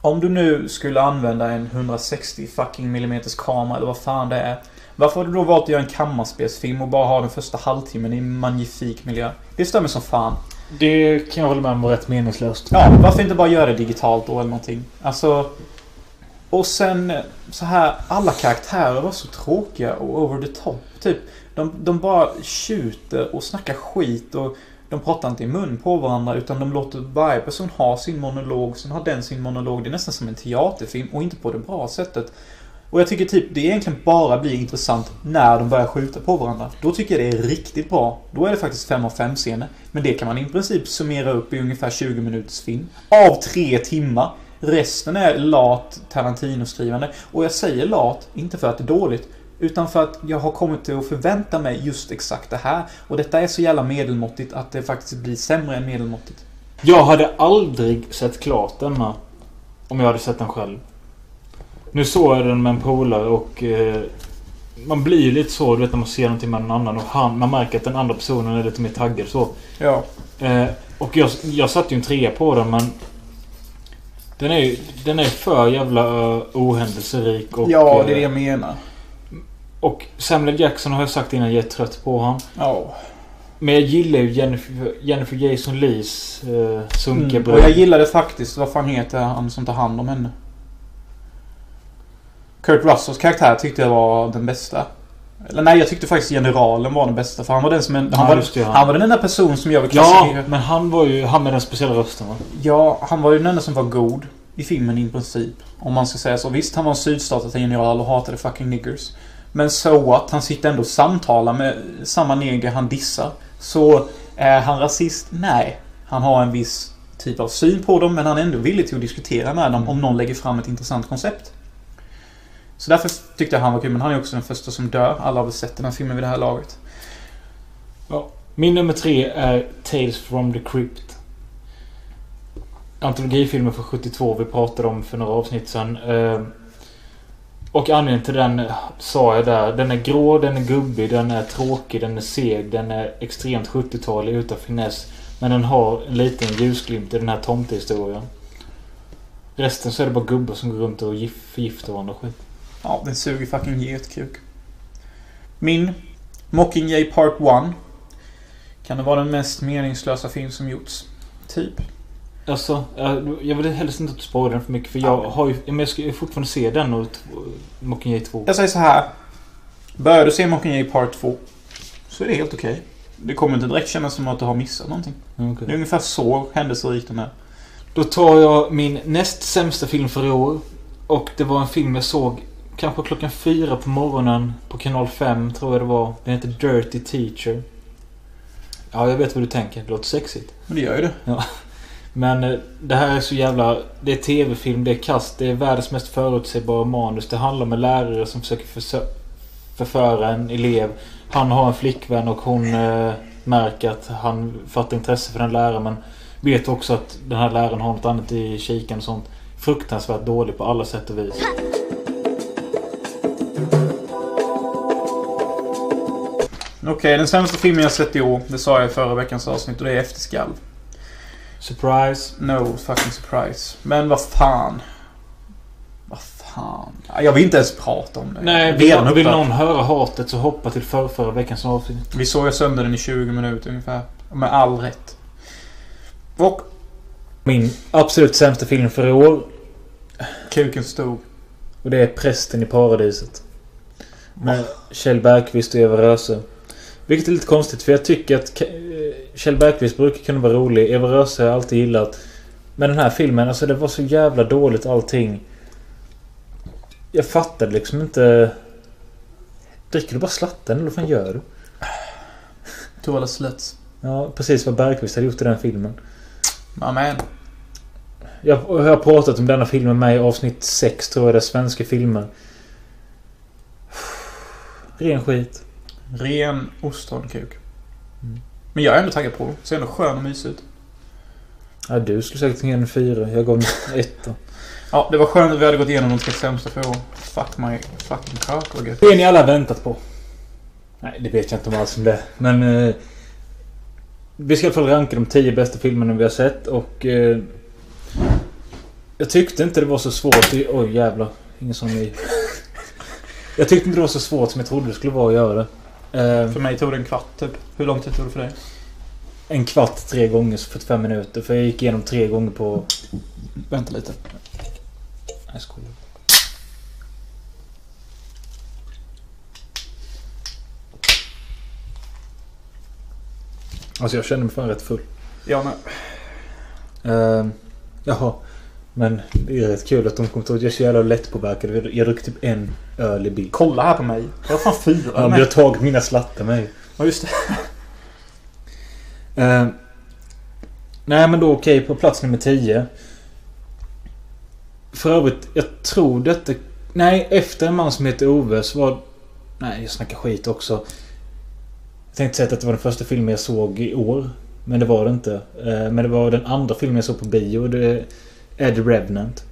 om du nu skulle använda en 160 fucking millimeters kamera eller vad fan det är. Varför har du då valt att göra en kammarspelsfilm och bara ha den första halvtimmen i en magnifik miljö? Det stämmer som fan. Det kan jag hålla med om var rätt meningslöst. Ja, varför inte bara göra det digitalt då eller någonting? Alltså... Och sen så här, alla karaktärer var så tråkiga och over the top. Typ, de, de bara tjuter och snackar skit och de pratar inte i mun på varandra utan de låter varje person ha sin monolog, sen har den sin monolog. Det är nästan som en teaterfilm och inte på det bra sättet. Och jag tycker typ det egentligen bara blir intressant när de börjar skjuta på varandra. Då tycker jag det är riktigt bra. Då är det faktiskt 5 av 5 scener. Men det kan man i princip summera upp i ungefär 20 minuters film. Av tre timmar. Resten är lat Tarantino-skrivande. Och jag säger lat, inte för att det är dåligt. Utan för att jag har kommit till att förvänta mig just exakt det här. Och detta är så jävla medelmåttigt att det faktiskt blir sämre än medelmåttigt. Jag hade aldrig sett klart denna. Om jag hade sett den själv. Nu såg jag den med en polare och... Eh, man blir ju lite så du vet när man ser någonting med någon annan och han, man märker att den andra personen är lite mer taggad så. Ja. Eh, och jag, jag satte ju en trea på den men... Den är ju den är för jävla uh, ohändelserik och... ja, det är det eh, jag menar. Och Samuel Jackson har jag sagt innan, jag är trött på han. Ja. Men jag gillar ju Jennifer, Jennifer Jason Lees uh, sunkiga Mm. Och jag gillade faktiskt, vad fan heter han som tar hand om henne? Kurt Russells karaktär tyckte jag var den bästa. Eller nej, jag tyckte faktiskt generalen var den bästa. För han var den som... En, han, Ja, var, det, ja. han var den enda person som jag vill Ja, klassificera. men han var ju han med den speciella rösten va? Ja, han var ju den enda som var god i filmen i princip. Om man ska säga så. Visst, han var en sydstatsgeneral och hatade fucking niggers. Men so what? Han sitter ändå och samtalar med samma neger han dissar. Så är han rasist? Nej. Han har en viss typ av syn på dem, men han är ändå villig till att diskutera med dem om någon lägger fram ett intressant koncept. Så därför tyckte jag han var kul, men han är också den första som dör. Alla har väl sett den här filmen vid det här laget. Min nummer tre är Tales from the Crypt. Antologifilmen från 72 vi pratade om för några avsnitt sedan. Ehm, och anledningen till den eh, sa jag där. Den är grå, den är gubbig, den är tråkig, den är seg, den är extremt 70-talig utan finess. Men den har en liten ljusglimt i den här tomtehistorien. Resten så är det bara gubbar som går runt och förgiftar varandra och skit. Ja, den suger fucking getkuk. Min Mockingjay Part 1. Kan det vara den mest meningslösa film som gjorts? Typ. Alltså, jag vill helst inte spoila den för mycket för jag har ju... Men jag ska ju fortfarande se den och Mockingjay 2. Jag säger så här. Börjar du se Mockingjay Part 2 så är det helt okej. Det kommer inte direkt kännas som att du har missat någonting. Okej. Det är ungefär så händelserik den är. Då tar jag min näst sämsta film för i år. Och det var en film jag såg kanske klockan fyra på morgonen på kanal 5 tror jag det var. Den heter Dirty Teacher. Ja, jag vet vad du tänker. Det låter sexigt. Men det gör ju det. Men eh, det här är så jävla... Det är tv-film, det är kast, det är världens mest förutsägbara manus. Det handlar om en lärare som försöker försö- förföra en elev. Han har en flickvän och hon eh, märker att han fattar intresse för den läraren men vet också att den här läraren har något annat i kikan och sånt. Fruktansvärt dålig på alla sätt och vis. Okej, den sämsta filmen jag sett i år, det sa jag i förra veckans avsnitt och det är Efterskalv. Surprise. No fucking surprise. Men vad fan. Vad fan. Jag vill inte ens prata om det. Nej, vill, redan vill någon höra hatet så hoppa till för, förra veckans avsnitt. Vi såg jag sönder den i 20 minuter ungefär. Med all rätt. Och Min absolut sämsta film för i år. kuken stod. Och det är Prästen i paradiset. Med Kjell Bergqvist och Eva Röse. Vilket är lite konstigt för jag tycker att Kjell Bergqvist brukar kunna vara rolig. Eva Röse har jag alltid gillat. Men den här filmen, alltså det var så jävla dåligt allting. Jag fattade liksom inte... Dricker du bara slatten eller vad fan gör du? Toilet sluts. Ja, precis vad Bergqvist hade gjort i den filmen. Amen. Jag jag har pratat om denna filmen med i avsnitt 6 tror jag det är, svenska filmer. Ren skit. Ren ostronkuk. Men jag är ändå taggad på det. Ser ändå skön och mysig ut. Ja, du skulle säkert ge en fyra. Jag gav en etta. Ja, det var skönt att vi hade gått igenom de tre sämsta för år. Fuck my fucking kaka. Det ni alla väntat på. Nej, det vet jag inte om alls om det. Men... Eh, vi ska i alla fall ranka de tio bästa filmerna vi har sett och... Eh, jag tyckte inte det var så svårt. Oj jävlar. Ingen som i... Jag tyckte inte det var så svårt som jag trodde det skulle vara att göra det. Eh, För mig tog det en kvart typ. Hur lång tid tog det för dig? en kvart tre gånger, så 45 minuter. För jag gick igenom tre gånger på... Vänta lite. Nej, jag skojar. Alltså jag känner mig fan rätt full. Ja, men... Uh, jaha. Men det är rätt kul att de kommer till att jag är så jävla lättpåverkad. Jag druckit typ en öl i bil. Kolla här på mig. Jag har fan fyra. Ja, men jag har tagit mina slattar med. Ja, just det. Eh, nej men då okej, på plats nummer 10. För övrigt, jag tror detta... Nej, efter en man som heter Ove så var... Nej, jag snackar skit också. Jag tänkte säga att det var den första filmen jag såg i år. Men det var det inte. Eh, Men det var den andra filmen jag såg på bio. Det The Revenant.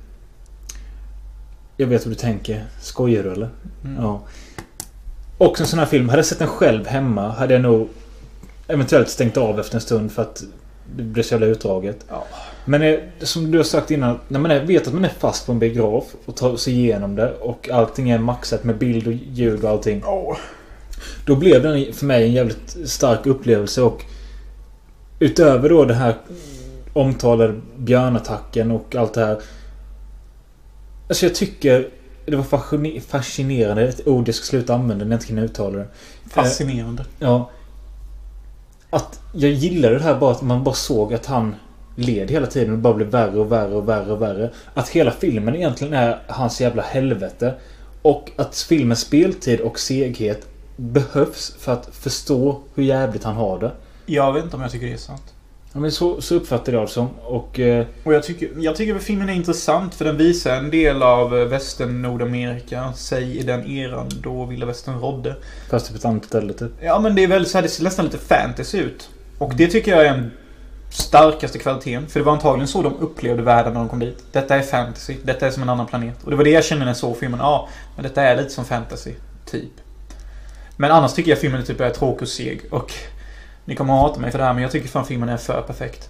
Jag vet vad du tänker. Skojar du eller? Mm. Ja. Och en sån här film. Hade jag sett den själv hemma hade jag nog eventuellt stängt av efter en stund för att det blev så jävla utdraget. Ja. Men eh, som du har sagt innan. När man är, vet att man är fast på en biograf och tar sig igenom det och allting är maxat med bild och ljud och allting. Då blev den för mig en jävligt stark upplevelse och Utöver då den här omtalade björnattacken och allt det här. Alltså jag tycker det var fascine- fascinerande. Ett ord jag ska sluta använda när jag inte kan uttala det. Fascinerande. Ja. Att jag gillade det här bara att man bara såg att han led hela tiden och bara blev värre och värre och värre och värre. Att hela filmen egentligen är hans jävla helvete. Och att filmens speltid och seghet behövs för att förstå hur jävligt han har det. Jag vet inte om jag tycker det är sant. Ja, men så, så uppfattar jag det som. Och... Eh, Och jag tycker, jag tycker att filmen är intressant för den visar en del av eh, västern Nordamerika. Säg i den eran då vilda västern rådde. fast på ett annat ställe typ. Ja men det är väl så här, det ser nästan lite fantasy ut. Och det tycker jag är den starkaste kvaliteten. För det var antagligen så de upplevde världen när de kom dit. Detta är fantasy. Detta är som en annan planet. Och det var det jag kände när jag såg filmen. Ja, men detta är lite som fantasy. Typ. Men annars tycker jag filmen typ är tråkig och seg. Och ni kommer hata mig för det här men jag tycker fan filmen är för perfekt.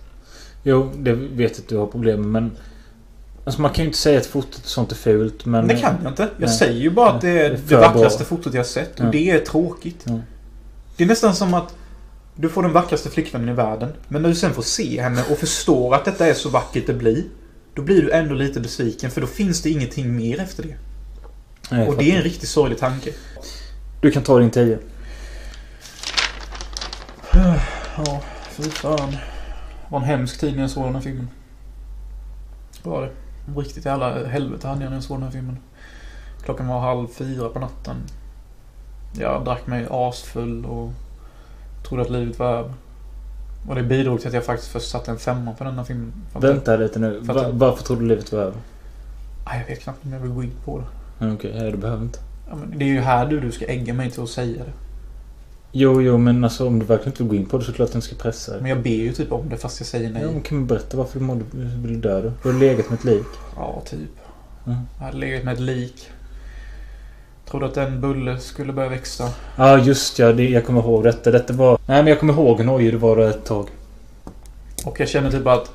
Jo, det vet jag att du har problem med men... Alltså man kan ju inte säga att fotot och sånt är fult men... Det kan jag inte. Jag Nej. säger ju bara att det är Det det, vackraste bra. fotot jag har sett. Och Ja. det är tråkigt. Ja. Det är nästan som att du får den vackraste flickvännen i världen. Men när du sen får se henne och förstår att detta är så vackert det blir. Då blir du ändå lite besviken för då finns det ingenting mer efter det. Nej, Och det är en riktigt sorglig tanke. Du kan ta din 10. Ja, fy fan. Det var en hemsk tid när jag såg den här filmen. Det var det. Riktigt jävla helvete hade jag när jag såg den här filmen. Klockan var halv fyra på natten. Jag drack mig asfull och trodde att livet var över. Och det bidrog till att jag faktiskt först satte en femma på den här filmen. Vänta lite nu. För att- Va, varför tror du livet var över? Jag vet knappt om jag vill gå in på det. Okej, okay, du behöver inte. Ja, men det är ju här du, du ska ägga mig till att säga det. Jo, jo, men alltså om du verkligen inte vill gå in på det så klart att den ska pressa dig. Men jag ber ju typ om det fast jag säger nej. Ja, men kan du berätta varför du mådde, ville dö då? Har du legat med ett lik? Ja, typ. Mm. Jag hade legat med ett lik. Trodde att en bulle skulle börja växa. Ja, just ja. Det, jag kommer ihåg detta. Detta var... Nej, men jag kommer ihåg hur nojig du var ett tag. Och jag kände typ att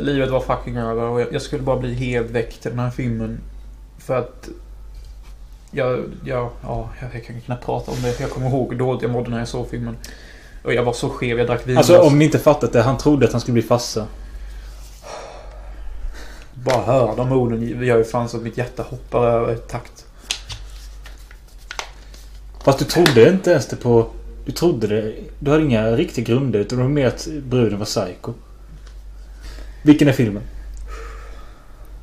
livet var fucking över och jag, jag skulle bara bli helt väck till den här filmen. För att jag, jag, ja, jag kan knappt prata om det. Jag kommer ihåg hur dåligt jag mådde när jag såg filmen. Och jag var så skev, jag drack vin. Alltså om ni inte fattat det. Han trodde att han skulle bli farsa. Bara höra de orden gör ju fan så att mitt hjärta hoppar över takt. Fast du trodde inte ens det på... Du trodde det... Du hade inga riktiga grunder utan det var mer att bruden var psycho. Vilken är filmen?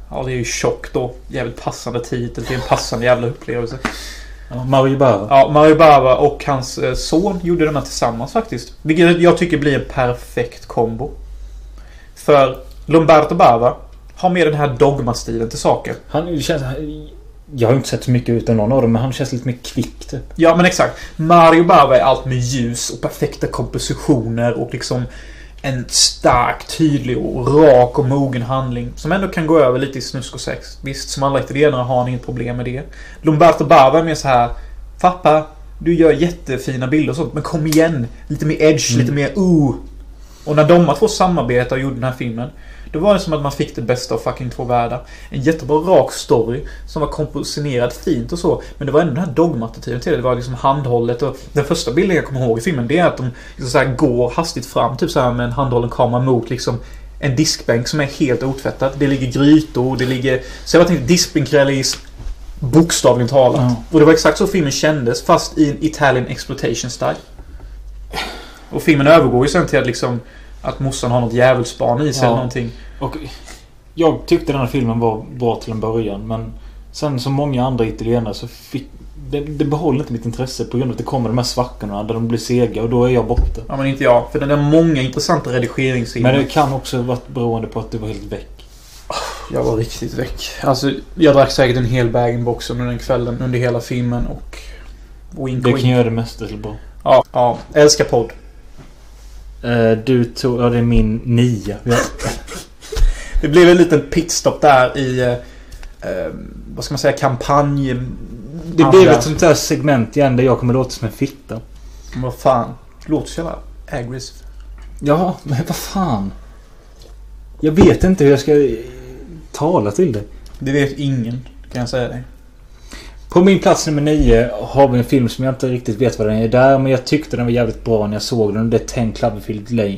Ja, det är ju tjock då. Jävligt passande titel till en passande jävla upplevelse. Ja, Mario Bava. Ja, Mario Bava och hans eh, son gjorde denna tillsammans faktiskt. Vilket jag tycker blir en perfekt kombo. För Lombardo Bava har med den här dogma-stilen till saker. Han känns... Jag har inte sett så mycket utav någon av dem men han känns lite mer kvick typ. Ja, men exakt. Mario Bava är allt med ljus och perfekta kompositioner och liksom en stark, tydlig och rak och mogen handling som ändå kan gå över lite i snusk och sex. Visst, som alla italienare har han inget problem med det. Lombardo Bava är mer så här Pappa, du gör jättefina bilder och sånt, men kom igen! Lite mer edge, Mm. lite mer ooh. Och när de två samarbetade och gjorde den här filmen då var det som att man fick det bästa av fucking två världar. En jättebra rak story som var komponerad fint och så. Men det var ändå den här dogmatativen till det. Det var liksom handhållet och den första bilden jag kommer ihåg i filmen det är att de liksom så här går hastigt fram typ så här med en handhållen kamera mot liksom en diskbänk som är helt otvättad. Det ligger grytor, det ligger... Så jag bara tänkte diskbänkrealism bokstavligen talat. Ja. Och det var exakt så filmen kändes fast i en Italian exploitation style. Och filmen övergår ju sen till att liksom att morsan har något djävulsbarn i sig Ja. eller någonting. Och jag tyckte den här filmen var bra till en början men sen som många andra italienare så fick det, det behåller inte mitt intresse på grund av att det kommer de här svackorna där de blir sega och då är jag borta. Ja men inte jag. För den har många intressanta redigeringsscener. Men det kan också varit beroende på att du var helt väck. Jag var riktigt väck. Alltså, jag drack säkert en hel bag-in-box under den kvällen under hela filmen och... Wink Det wink. kan göra det mesta till bra. Ja, ja. Älskar podd. Eh, du tog... Ja, det är min nia. Det blev en liten pitstop där i... Eh, eh, vad ska man säga? Kampanj... Det Andra. blev ett sånt där segment igen där jag kommer låta som en fitta. Men Vad fan. Låter så jävla aggressive. Ja, men vad fan. Jag vet inte hur jag ska tala till det. Det vet ingen. Kan jag säga dig. På min plats nummer nio har vi en film som jag inte riktigt vet vad den är där. Men jag tyckte den var jävligt bra när jag såg den. Det är 10 Cloverfield Lane.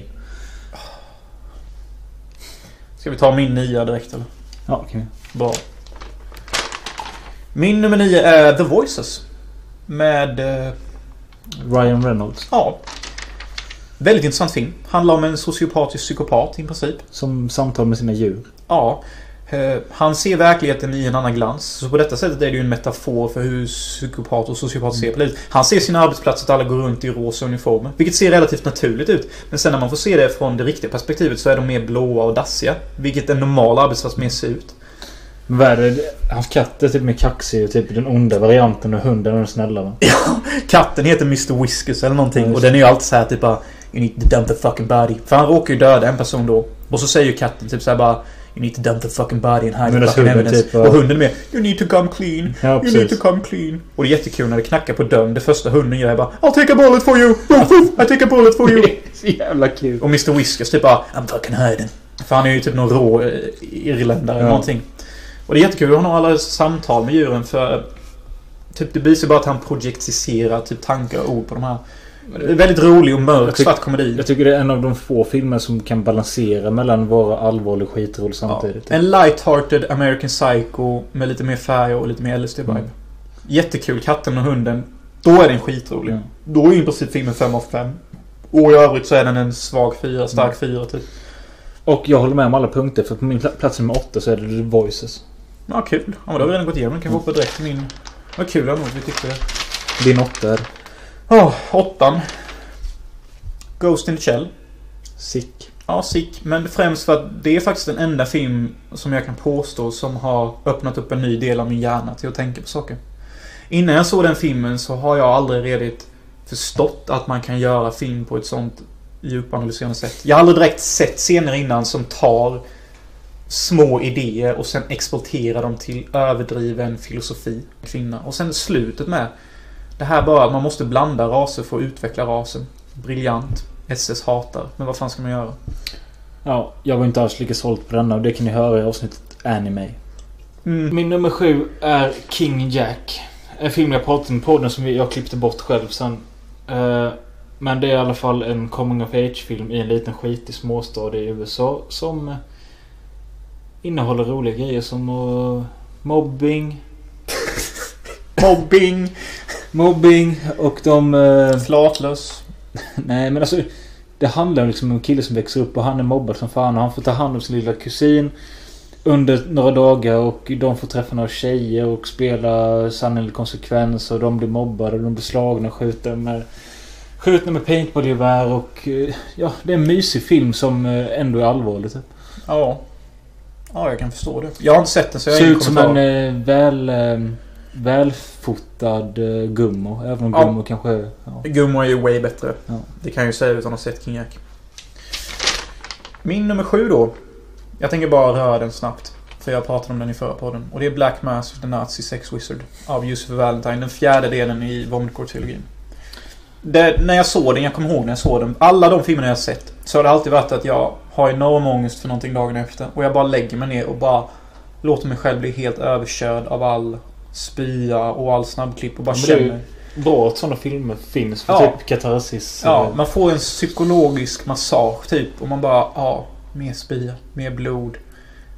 Ska vi ta min nia direkt eller? Ja, kan vi. Bra. Min nummer nio är The Voices. Med... Eh, Ryan Reynolds. ja. Väldigt intressant film. Handlar om en sociopatisk psykopat i princip. Som samtal med sina djur. Ja. Eh, han ser verkligheten i en annan glans. Så på detta sättet är det ju en metafor för hur psykopat och sociopat ser på livet. Han ser sina arbetsplatser att alla går runt i rosa uniformer. Vilket ser relativt naturligt ut. Men sen när man får se det från det riktiga perspektivet så är de mer blåa och dassiga. Vilket en normal arbetsplats mer ser ut. Det? Hans katt är typ mer kaxig och typ den onda varianten och hunden är den snälla va? Katten heter Mr Whiskers eller någonting. Ja, och den är ju alltid så här typ bara You need to dump the fucking body. För han råkar ju döda en person då. Och så säger ju katten typ så här bara You need to dump the fucking body and hide the fucking evidence. typ Och hunden är med You need to come clean. Ja, You need to precis. come clean. Och det är jättekul när det knackar på dörren. Det första hunden gör är bara I'll take a bullet for you. I take a bullet for you. Så jävla kul. Och Mr Whiskers typ bara I'm fucking hiding. För han är ju typ någon rå eh, irländare eller Ja. någonting. Och det är jättekul. Han har alla samtal med djuren för... Typ det visar bara att han projektiserar typ tankar och ord på de här. Det väldigt rolig och mörk tycker- svart komedi. Jag tycker det är en av de få filmer som kan balansera mellan vara allvarlig och skitrolig Ja. samtidigt. En light-hearted American Psycho med lite mer färg och lite mer LSD-vibe. Mm. Jättekul. Katten och hunden. Då är den skitrolig. Mm. Då är i princip filmen 5 av 5. Och i övrigt så är den en svag fyra, stark Mm. fyra typ. Och jag håller med om alla punkter för på min pla- plats nummer åtta så är det The Voices. Ja, kul. Ja, men då har vi redan gått igenom den. Kan vi hoppa direkt till min... Vad kul ändå att vi tyckte det. Din åtta är Oh, åttan. Ghost in the Shell. Sick. Ja, sick. Men främst för att det är faktiskt den enda film som jag kan påstå som har öppnat upp en ny del av min hjärna till att tänka på saker. Innan jag såg den filmen så har jag aldrig redigt förstått att man kan göra film på ett sånt djupanalyserande sätt. Jag har aldrig direkt sett scener innan som tar små idéer och sen exporterar dem till överdriven filosofi. Kvinna. Och sen slutet med det här bara att man måste blanda raser för att utveckla rasen. Briljant. SS hatar. Men vad fan ska man göra? Ja, jag var inte alls lika såld på denna och det kan ni höra i avsnittet Anime. Mm. Min nummer sju är King Jack. En film jag pratade om på podden som jag klippte bort själv sen. Eh, Men det är i alla fall en coming of age-film i en liten skitig småstad i USA som eh, innehåller roliga grejer som eh, mobbing. Mobbing. Mobbing och de... eh, Flatlös. Nej men alltså Det handlar liksom om en kille som växer upp och han är mobbad som fan och han får ta hand om sin lilla kusin Under några dagar och de får träffa några tjejer och spela sanning eller konsekvens och de blir mobbade och de blir slagna och skjutna med Skjutna med paintballgevär och eh, ja, det är en mysig film som eh, ändå är allvarlig typ. Ja. Ja, jag kan förstå det. Jag har inte sett den så jag har Ser ingen ut som kommentar. en eh, väl eh, Välfotad eh, Gummo. Även om Ja. Gummo kanske... Ja. Gummo är ju way bättre. Ja. Det kan jag ju säga utan att ha sett King Jack. Min nummer sju då. Jag tänker bara röra den snabbt. För jag pratade om den i förra podden. Och det är Black Mass of the Nazi Sex Wizard. Av Joseph Valentine. Den fjärde delen i Vomitcore-trilogin. Det, när jag såg den, jag kommer ihåg när jag såg den. Alla de filmerna jag sett. Så har det alltid varit att jag har enorm ångest för någonting dagen efter. Och jag bara lägger mig ner och bara låter mig själv bli helt överkörd av all spya och all snabbklipp och bara känner. Bra att sådana filmer finns för Ja. typ katarsis. Ja, eh, man får en psykologisk massage typ. Och man bara, ja, mer spya, mer blod.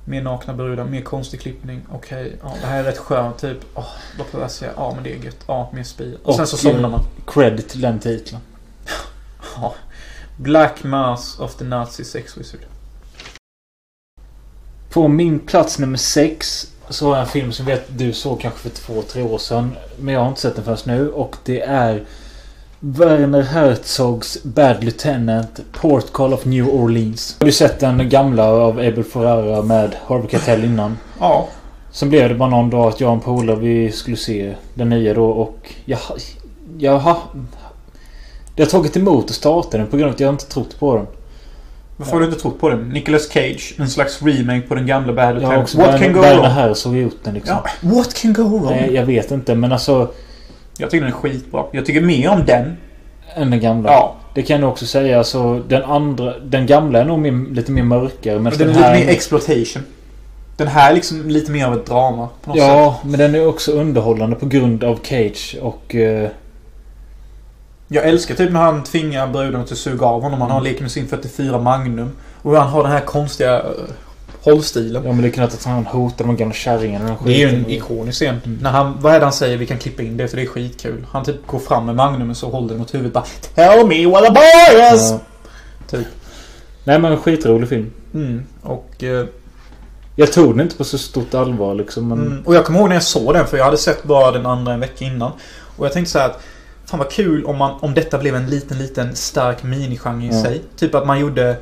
Mer nakna brudar, mer konstig klippning. Okej, ja, det här är rätt skönt typ. Åh, vad får jag säga? Ja, men det är gött. Ja, mer spya. Och, sen så Och, somnar eh, man. Cred till den titeln. Ja. Black Mass of the Nazi Sex Wizard. På min plats nummer sex så har jag en film som vet du såg kanske för två, tre år sedan. Men jag har inte sett den förrän nu. Och det är Werner Herzogs Bad Lieutenant Port Call of New Orleans. Har du sett den gamla av Abel Ferrara med Harvey Keitel innan? Ja. Sen blev det bara någon dag att jag och en polare vi skulle se den nya då och jag... Jag, Jag har tagit emot att starta den på grund av att jag inte trott på den. Varför har du inte trott på den? Nicolas Cage, en slags remake på den gamla Bad har Lieutenant. också What can go Werner wrong? Herzog gjort den liksom. Ja, what can go wrong? Nej, jag vet inte men alltså... Jag tycker den är skitbra. Jag tycker mer om den. Än den gamla. Ja. Det kan jag nog också säga. Alltså, den andra... Den gamla är nog mer, lite mer mörkare. Men Men den är här... lite mer exploitation. Den här är liksom lite mer av ett drama. Något sätt. Ja, men den är också underhållande på grund av Cage och... eh, Jag älskar typ när han tvingar bruden att suga av honom. Han har leker med sin 44 Magnum. Och han har den här konstiga uh, hållstilen. ja, men det kan att han hotar de gamla kärringarna. och Det är ju en ikonisk scen. Mm. När han, vad är det han säger? Vi kan klippa in det för det är skitkul. Han typ går fram med Magnumen så håller den mot huvudet bara Tell me what a boy is! Ja. Typ. Nej, men en skitrolig film. Mm. Och, eh, Jag tog den inte på så stort allvar liksom. Men... mm. och jag kommer ihåg när jag såg den för jag hade sett bara den andra en vecka innan. Och jag tänkte så här att Fan vad kul om, man, om detta blev en liten, liten stark minigenre i Ja. sig. Typ att man gjorde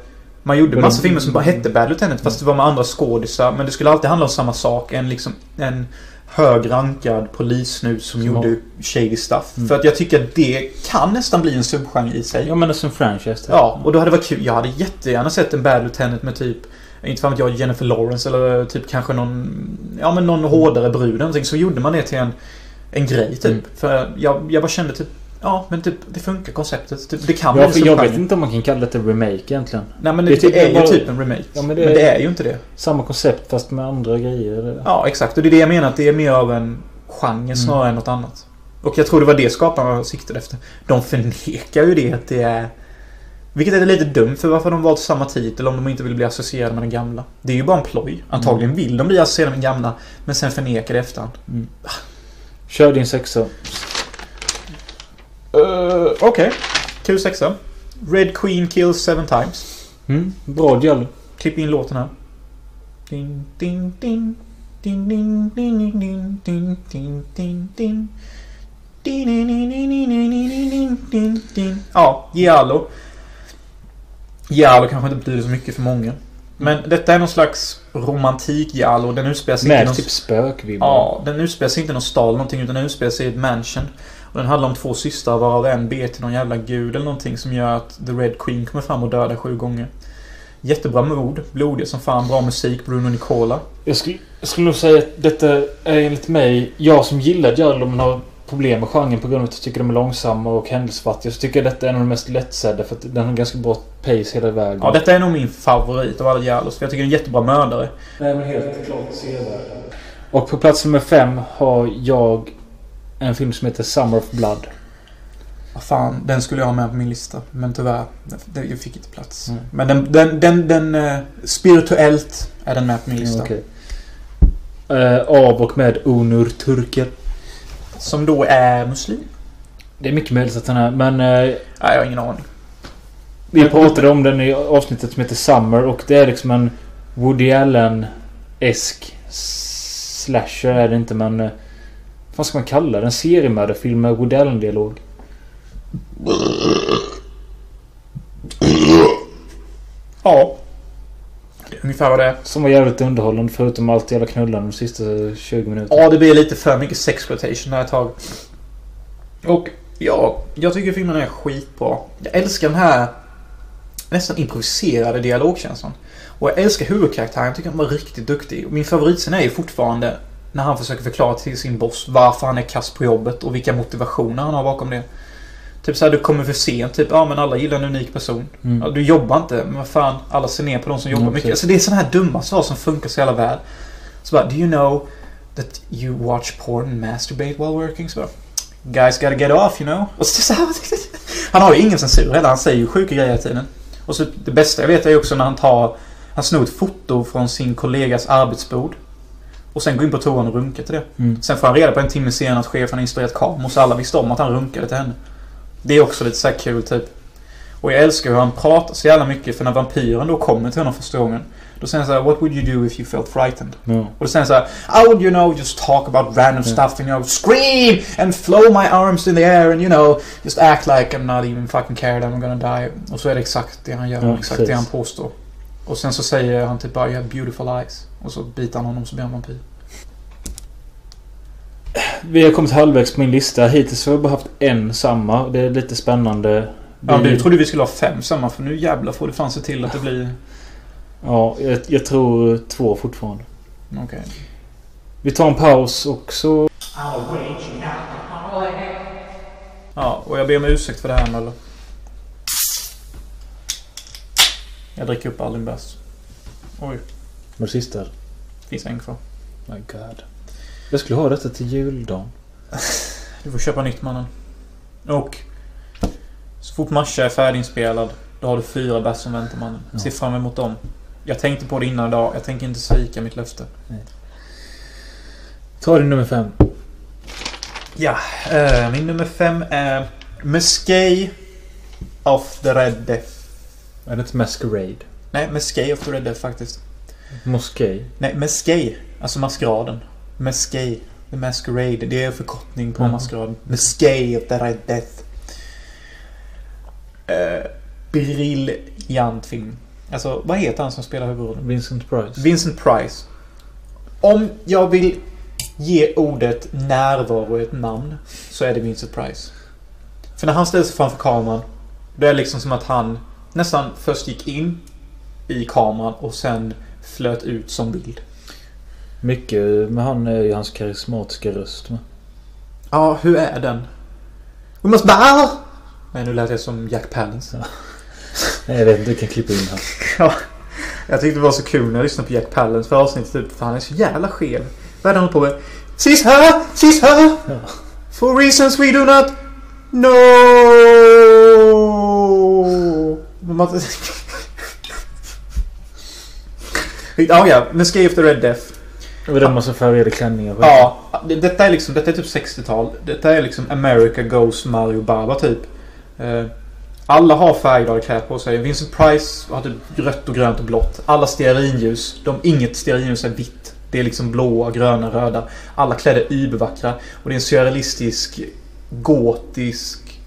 man gjorde massa filmer som bara hette Bad Lieutenant fast det var med andra skådisar. Men det skulle alltid handla om samma sak. En liksom en hög rankad polissnut som Som gjorde shady stuff. Mm. För att jag tycker att det kan nästan bli en subgenre i sig. Ja, men som franchise. typ. Ja, och då hade det varit kul. Jag hade jättegärna sett en Bad Lieutenant med typ inte fan jag, Jennifer Lawrence eller typ kanske någon Ja men någon hårdare brud eller någonting. Så gjorde man det till en En grej typ. Mm. För jag, jag bara kände typ Ja men typ det funkar konceptet. Typ, det kan Ja, för en jag vet inte om man kan kalla det ett remake egentligen. Nej men Det det, är typ det är ju bara- typ en remake. Ja, men men, det- det... är ju inte det. Samma koncept fast med andra grejer. eller? Ja exakt. Och det är det jag menar. Att det är mer av en genre snarare än något annat. Och jag tror det var det skaparna siktade efter. De förnekar ju det att det är... Vilket är lite dumt för varför de valt samma titel om de inte vill bli associerade med den gamla. Det är ju bara en ploj. Antagligen vill de bli associerade med den gamla. Men sen förnekar det efterhand. Kör din sexa. Uh, Okej. Kul sexa. Red Queen kills seven times. Mm, bra Jallo. Klipp in låten här. Ding, ding, ding. Ja, Giallo. Giallo kanske inte betyder så mycket för många. Men detta är någon slags romantik Giallo. Den utspelar sig Med någon... typ spökvibbar. Ja, den utspelar sig inte i någon stad någonting utan den utspelar sig i ett mansion. Och den handlar om två systrar varav en ber till någon jävla gud eller någonting som gör att The Red Queen kommer fram och dödar sju gånger. Jättebra mod, blodiga som fan, bra musik, Bruno Nicola. Jag skulle, jag skulle nog säga att detta är enligt mig, jag som gillar Jallo men har problem med genren på grund av att jag tycker de är långsamma och händelsefattiga. Så tycker jag detta är en av de mest lättsedda för att den har ganska bra pace hela vägen. Ja, detta är nog min favorit av alla Giallos för jag tycker det är en jättebra mördare. Nej men helt klart sevärd. Och på plats nummer fem har jag en film som heter Summer of Blood. Vad fan, den skulle jag ha med på min lista. Men tyvärr, den- jag fick inte plats. Mm. Men den, den, den, den eh, spirituellt är den med på min lista. Okej. Eh, av och med Onur Turker. Som då är muslim. Det är mycket möjligt att den är, men eh, Nej, jag har ingen aning. vi pratade om den i avsnittet som heter Summer och det är liksom en Woody Allen-esk slasher är det inte men... Vad ska man kalla det? En seriemördarfilm med Woody Allen-dialog. Ja. Ungefär vad det är. Som var jävligt underhållande förutom allt jävla knullande de sista 20 minuterna. Ja, det blir lite för mycket sexploitation där ett tag. Och ja, jag tycker filmen är skitbra. Jag älskar den här nästan improviserade dialogkänslan. Och jag älskar huvudkaraktären. Jag tycker han var riktigt duktig. Och min favoritscen är ju fortfarande när han försöker förklara till sin boss varför han är kass på jobbet och vilka motivationer han har bakom det. Typ såhär, du kommer för sent. Typ, ja men alla gillar en unik person. Mm. Ja, du jobbar inte, men vad fan, alla ser ner på de som jobbar Mm, mycket. Alltså det är sådana här dumma svar som funkar så jävla väl. Så bara, do you know that you watch porn and masturbate while working? Så bara, guys gotta get off, you know? Och så, så här, han har ju ingen censur heller, han säger ju sjuka grejer hela tiden. Och så det bästa jag vet är också när han tar, han snor ett foto från sin kollegas arbetsbord. Och sen går in på toan och runkar till det. Mm. Sen får han reda på en timme senare att chefen har installerat kameror så alla visste om att han runkade till henne. Det är också lite så kul typ. Och jag älskar hur han pratar så jävla mycket för när vampyren då kommer till honom första gången. Då säger han så här, What would you do if you felt frightened? Ja. Och då säger han så här, I would you know just talk about random stuff and you know scream and flow my arms in the air and you know just act like I'm not even fucking cared I'm gonna die. Och så är det exakt det han gör, Ja, exakt precis. det han påstår. Och sen så säger han typ bara you have beautiful eyes. Och så biter han honom så blir han vampyr. Vi har kommit halvvägs på min lista. Hittills har jag bara haft en samma. Det är lite spännande Ja, Vi- du trodde vi skulle ha fem samma, för nu jävlar får det fan se till att det blir... Ja, jag, jag tror två fortfarande. Okej. Vi tar en paus och så... Ja, och jag ber om ursäkt för det här Möller. Jag dricker upp all din bärs. Oj, Var det sista? finns en kvar. My God. Jag skulle ha detta till juldagen. Du får köpa nytt mannen. Och så fort matcha är färdiginspelad, då har du fyra bärs som väntar mannen. Ja. Se fram emot dem. Jag tänkte på det innan idag. Jag tänker inte svika mitt löfte. Ta din nummer fem. Ja, eh, min nummer fem är Muscay of the Red Death. Är det inte Masquerade? Nej, Muscay of the Red Death faktiskt. Moské? Nej, Muscay. Alltså maskeraden. Muscay. The Masquerade. Det är en förkortning på Mm. maskeraden. Muscay of the Red Death. Eh, briljant film. Alltså, vad heter han som spelar huvudrollen? Vincent Price? Vincent Price. Om jag vill ge ordet närvaro ett namn så är det Vincent Price. För när han ställer sig framför kameran då är det liksom som att han nästan först gick in i kameran och sen flöt ut som bild. Mycket med han är ju hans karismatiska röst med. Ja, hur är den? We must bow! Nej, nu lät jag som Jack Palance. Nej, jag vet inte, du kan klippa in här. Ja, jag tyckte det var så kul när jag lyssnade på Jack Palance för avsnittet typ, för han är så jävla skev. Vad är det han håller på med? She's her! She's her! Ja. For reasons we do not know. Ja, ja. Men Skate of the Red Death. Var den massa färgade klänningar. Ja, det- detta är liksom, detta är typ 60-tal. Detta är liksom America Goes Mario Baba typ. Eh, Alla har färgglada kläder på sig. Vincent Price har typ rött och grönt och blått. Alla stearinljus. De, inget stearinljus är vitt. Det är liksom blåa, gröna, röda. Alla kläder är übervackra. Och det är en surrealistisk, gotisk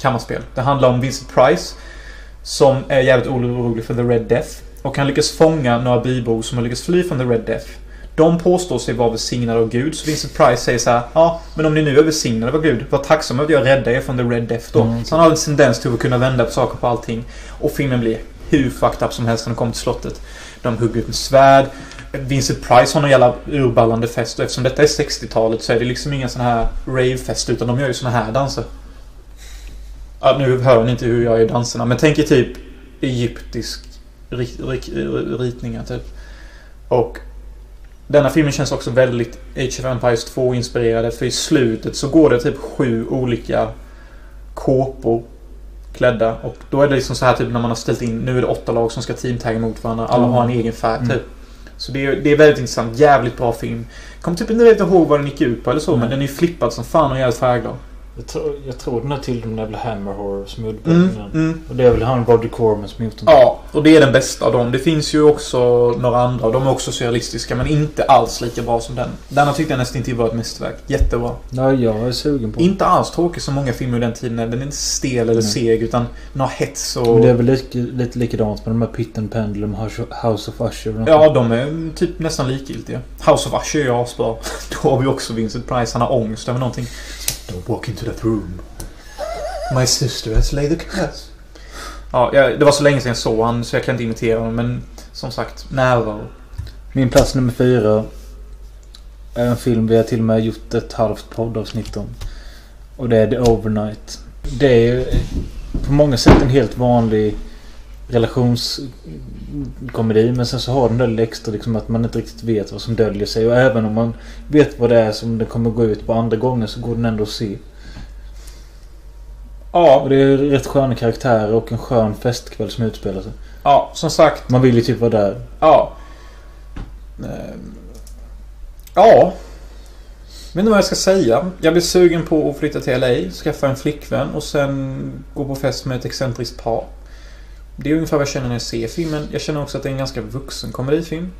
kammarspel. Det handlar om Vincent Price. Som är jävligt orolig för The Red Death. Och han lyckas fånga några bybor som har lyckats fly från The Red Death. De påstår sig vara välsignade av Gud. Så Vincent Price säger så här. Ja, men om ni nu är välsignade av Gud. Var tacksamma att jag räddade er från The Red Death då. Mm. Så han har en tendens till att kunna vända på saker på allting. Och filmen blir hur fucked up som helst när de kommer till slottet. De hugger ut med svärd. Vincent Price har någon jävla urballande fest. Och eftersom detta är 60-talet så är det liksom inga såna här ravefest. Utan de gör ju såna här danser. Ja, nu hör ni inte hur jag gör danserna. Men tänk er typ egyptisk rit, rit, ritningar typ. Och denna filmen känns också väldigt Age of Empires 2 inspirerade. För i slutet så går det typ sju olika kåpor klädda. Och då är det liksom så här typ när man har ställt in, nu är det åtta lag som ska teamtagga mot varandra. Alla Mm. har en egen färg Mm. typ. Så det är, det är väldigt intressant. Jävligt bra film. Kommer typ inte ihåg vad den gick ut på eller så, Nej. men den är flippad som fan och jävligt färgglad. Jag tror, jag tror den är till den jävla Hammer Horror som gjorde Mm, den. mm. Och det är väl han Roger Corman som gjort den. Ja, och det är den bästa av dem. Det finns ju också några andra och de är också surrealistiska men inte alls lika bra som den. Denna tyckte jag nästan inte var ett mästerverk. Jättebra. Nej, jag är sugen på den. Inte alls tråkig som många filmer i den tiden. Den är inte stel eller seg utan den har hets och... Men det är väl lite, lite likadant med de här Pit and Pendulum, House- of Usher och de- Ja, de är typ nästan likgiltiga. House of Usher är ju asbra. Då har vi också Vincent Price. Han har ångest över någonting. Don't walk into that room. My sister has laid the curse. Ja, jag, det var så länge sedan jag såg han så jag kan inte imitera honom. Men som sagt, närvaro. Min plats nummer fyra är en film vi har till och med gjort ett halvt poddavsnitt om. Och det är The Overnight. Det är ju på många sätt en helt vanlig relationskomedi. Men sen så har den där lilla extra liksom att man inte riktigt vet vad som döljer sig. Och även om man vet vad det är som den kommer gå ut på andra gången så går den ändå att se. Ja, Och det är rätt sköna karaktärer och en skön festkväll som utspelar sig. ja, som sagt. Man vill ju typ vara där. Ja. Ehm, Ja. Jag vet inte vad jag ska säga. Jag blir sugen på att flytta till LA, skaffa en flickvän och sen gå på fest med ett excentriskt par. Det är ungefär vad jag känner när jag ser filmen. Jag känner också att det är en ganska vuxen komedifilm.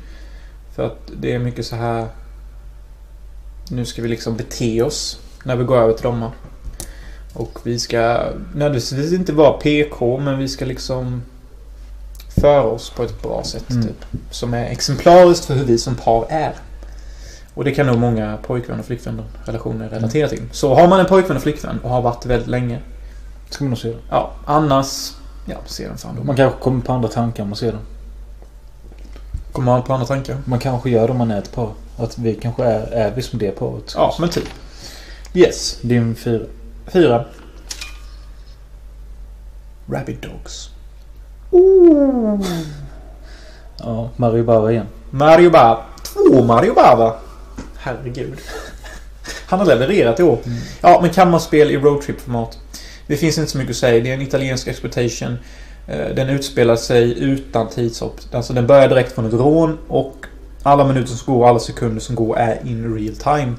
För att det är mycket så här... Nu ska vi liksom bete oss när vi går över till Bromma. Och vi ska nödvändigtvis inte vara PK, men vi ska liksom föra oss på ett bra sätt. Mm. Typ, som är exemplariskt för hur vi som par är. Och det kan nog många pojkvän och flickvän relationer relatera till. Så har man en pojkvän och flickvän och har varit väldigt länge. Ska man nog se den. Ja, annars... Ja, se den då. Man kanske kommer på andra tankar om man ser den. Kommer man på andra tankar? Man kanske gör det om man är ett par. Att vi kanske är, är vi som det paret. Ja, men typ. Yes. Din fyra. Fyra. Rabbit Dogs. Ja, Mario Bava igen. Mario Bava. Två Mario Bava. Herregud. Han har levererat i år. Ja, men kammarspel i roadtrip-format. Det finns inte så mycket att säga. Det är en italiensk exploitation. Eh, den utspelar sig utan tidshopp. Alltså den börjar direkt från ett rån och alla minuter som går, alla sekunder som går är in real time.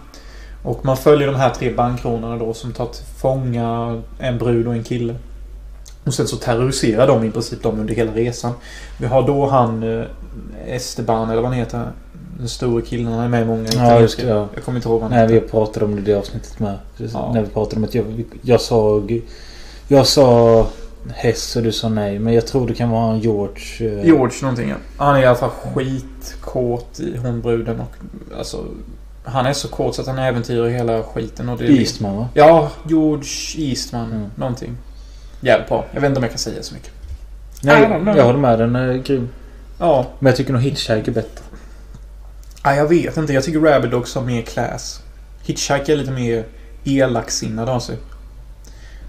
Och man följer de här tre bankrånarna då som tar till fånga en brud och en kille. Och sen så terroriserar de i princip dem under hela resan. Vi har då han eh, Esteban eller vad han heter. Den stora killen. Han är med i många Ja, just. Ja. Jag kommer inte ihåg vad Nej, vi pratade om det i det avsnittet med. Ja. När vi pratade om att jag, jag sa... Jag sa Hess och du sa nej. Men jag tror det kan vara en George. eh, George någonting ja. Han är i alla fall skitkåt i hon bruden och alltså... Han är så kåt så att han äventyrar hela skiten och det. Eastman va? Ja, George Eastman. Mm. Någonting. Jävligt bra. Jag vet inte om jag kan säga så mycket. Nej, jag håller med. Den är grym. Ja. Men jag tycker nog Hitchhike är bättre. Ja, jag vet inte. Jag tycker Rabbit Dogs har mer class. Hitchhike är lite mer elaksinnad av sig.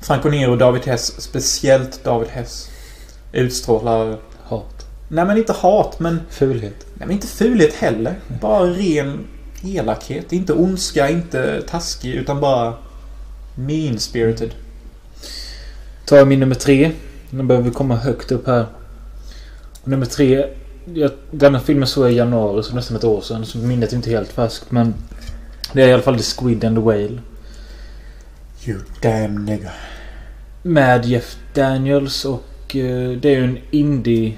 Franco Nero och David Hess, speciellt David Hess, utstrålar... Hat. Nej men inte hat, men... Fulhet. Nej men inte fulhet heller. Bara ren elakhet. Inte ondska, inte taskig, utan bara mean-spirited. Tar jag min nummer tre. Nu behöver vi komma högt upp här. Och nummer tre. Jag, denna filmen såg jag i januari, så nästan ett år sedan. Så minnet är inte helt färskt. Men det är i alla fall The Squid and the Whale. You damn nigga. Med Jeff Daniels och eh, det är ju en indie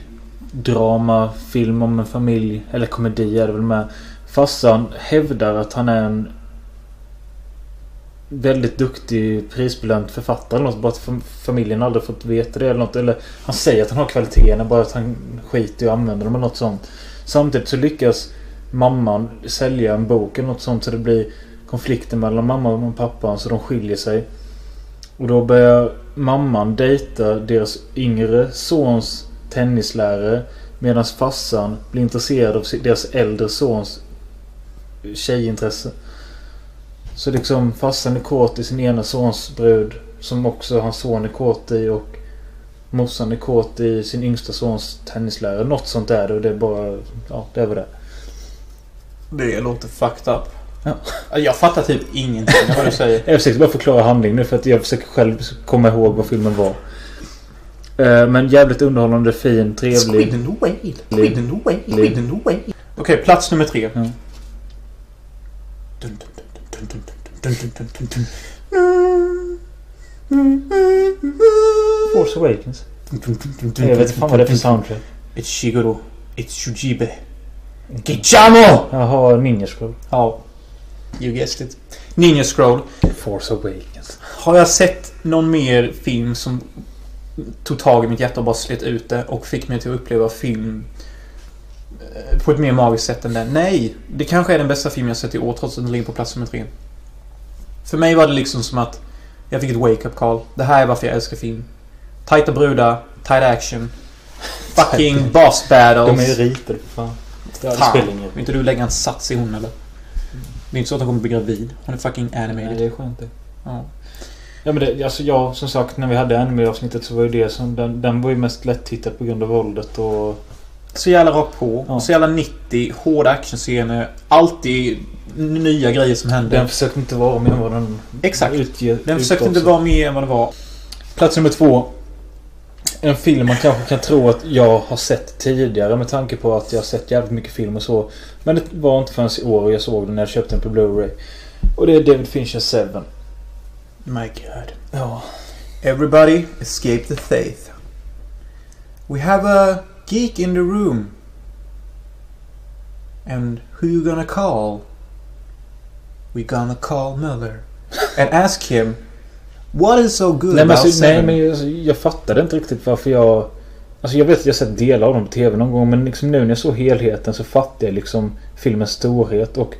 dramafilm om en familj. Eller komedi är det väl med. Farsan hävdar att han är en väldigt duktig prisbelönt författare eller något. Bara att familjen aldrig fått veta det eller något. Eller han säger att han har kvaliteterna bara att han skiter i att använda dem eller något sånt. Samtidigt så lyckas mamman sälja en bok eller något sånt så det blir konflikter mellan mamman och pappan så de skiljer sig. Och då börjar mamman dejta deras yngre sons tennislärare medan farsan blir intresserad av deras äldre sons tjejintresse. Så liksom farsan är kåt i sin ena sons brud som också hans son är kåt i och morsan är kåt i sin yngsta sons tennislärare. Något sånt är det och det är bara... Ja, det väl det. Det låter fucked up. Ja. Jag fattar typ ingenting av vad du säger. Jag försöker bara förklara handlingen nu för att jag försöker själv komma ihåg vad filmen var. Eh, Men jävligt underhållande, fin, trevlig. Squid and the whale. Squid and the whale. Squid and the whale. Okej, plats nummer tre. Ja. Dun, dun, Force Awakens. Jag vet fan vad det är för soundtrack. It's Shigoro. It's Shujibe. Gichamo! Jag har Ninja Scroll. Ja. You guessed it. Ninja Scroll. Force Awakens. Har jag sett någon mer film som tog tag i mitt hjärta och bara slet ut det och fick mig till att uppleva film på ett mer magiskt sätt än den? Nej! Det kanske är den bästa film jag sett i år trots att den ligger på plats nummer tre. För mig var det liksom som att jag fick ett wake-up call. Det här är varför jag älskar film. Tajta brudar, tight action. Fucking boss De är ju battles. ritade för fan. Fan. Vill inte du lägga en sats i hon eller? Det är inte så att hon kommer bli gravid. Hon är fucking Nej, animated. det är skönt det. Ja. Ja men det, alltså jag som sagt när vi hade anime-avsnittet så var ju det som den, den var ju mest lättittad på grund av våldet och... Så jävla rakt på. Ja. Så jävla 90. Hårda actionscener. Alltid nya grejer som händer. Den försökte inte vara mer än vad den Exakt. utger, Den försökte inte vara mer än vad det var. Plats nummer två. En film man kanske kan tro att jag har sett tidigare med tanke på att jag har sett jävligt mycket film och så. Men det var inte förrän i år jag såg den när jag köpte den på Blu-ray. Och det är David Fincher 7. My God. Ja. Everybody escape the faith. We have a geek in the room. And who you gonna call? We gonna call Miller. And ask him What is so good Nej men, about nej, men jag, alltså, jag fattade inte riktigt varför jag... Alltså jag vet att jag sett delar av dem på TV någon gång men liksom nu när jag såg helheten så fattade jag liksom filmens storhet och...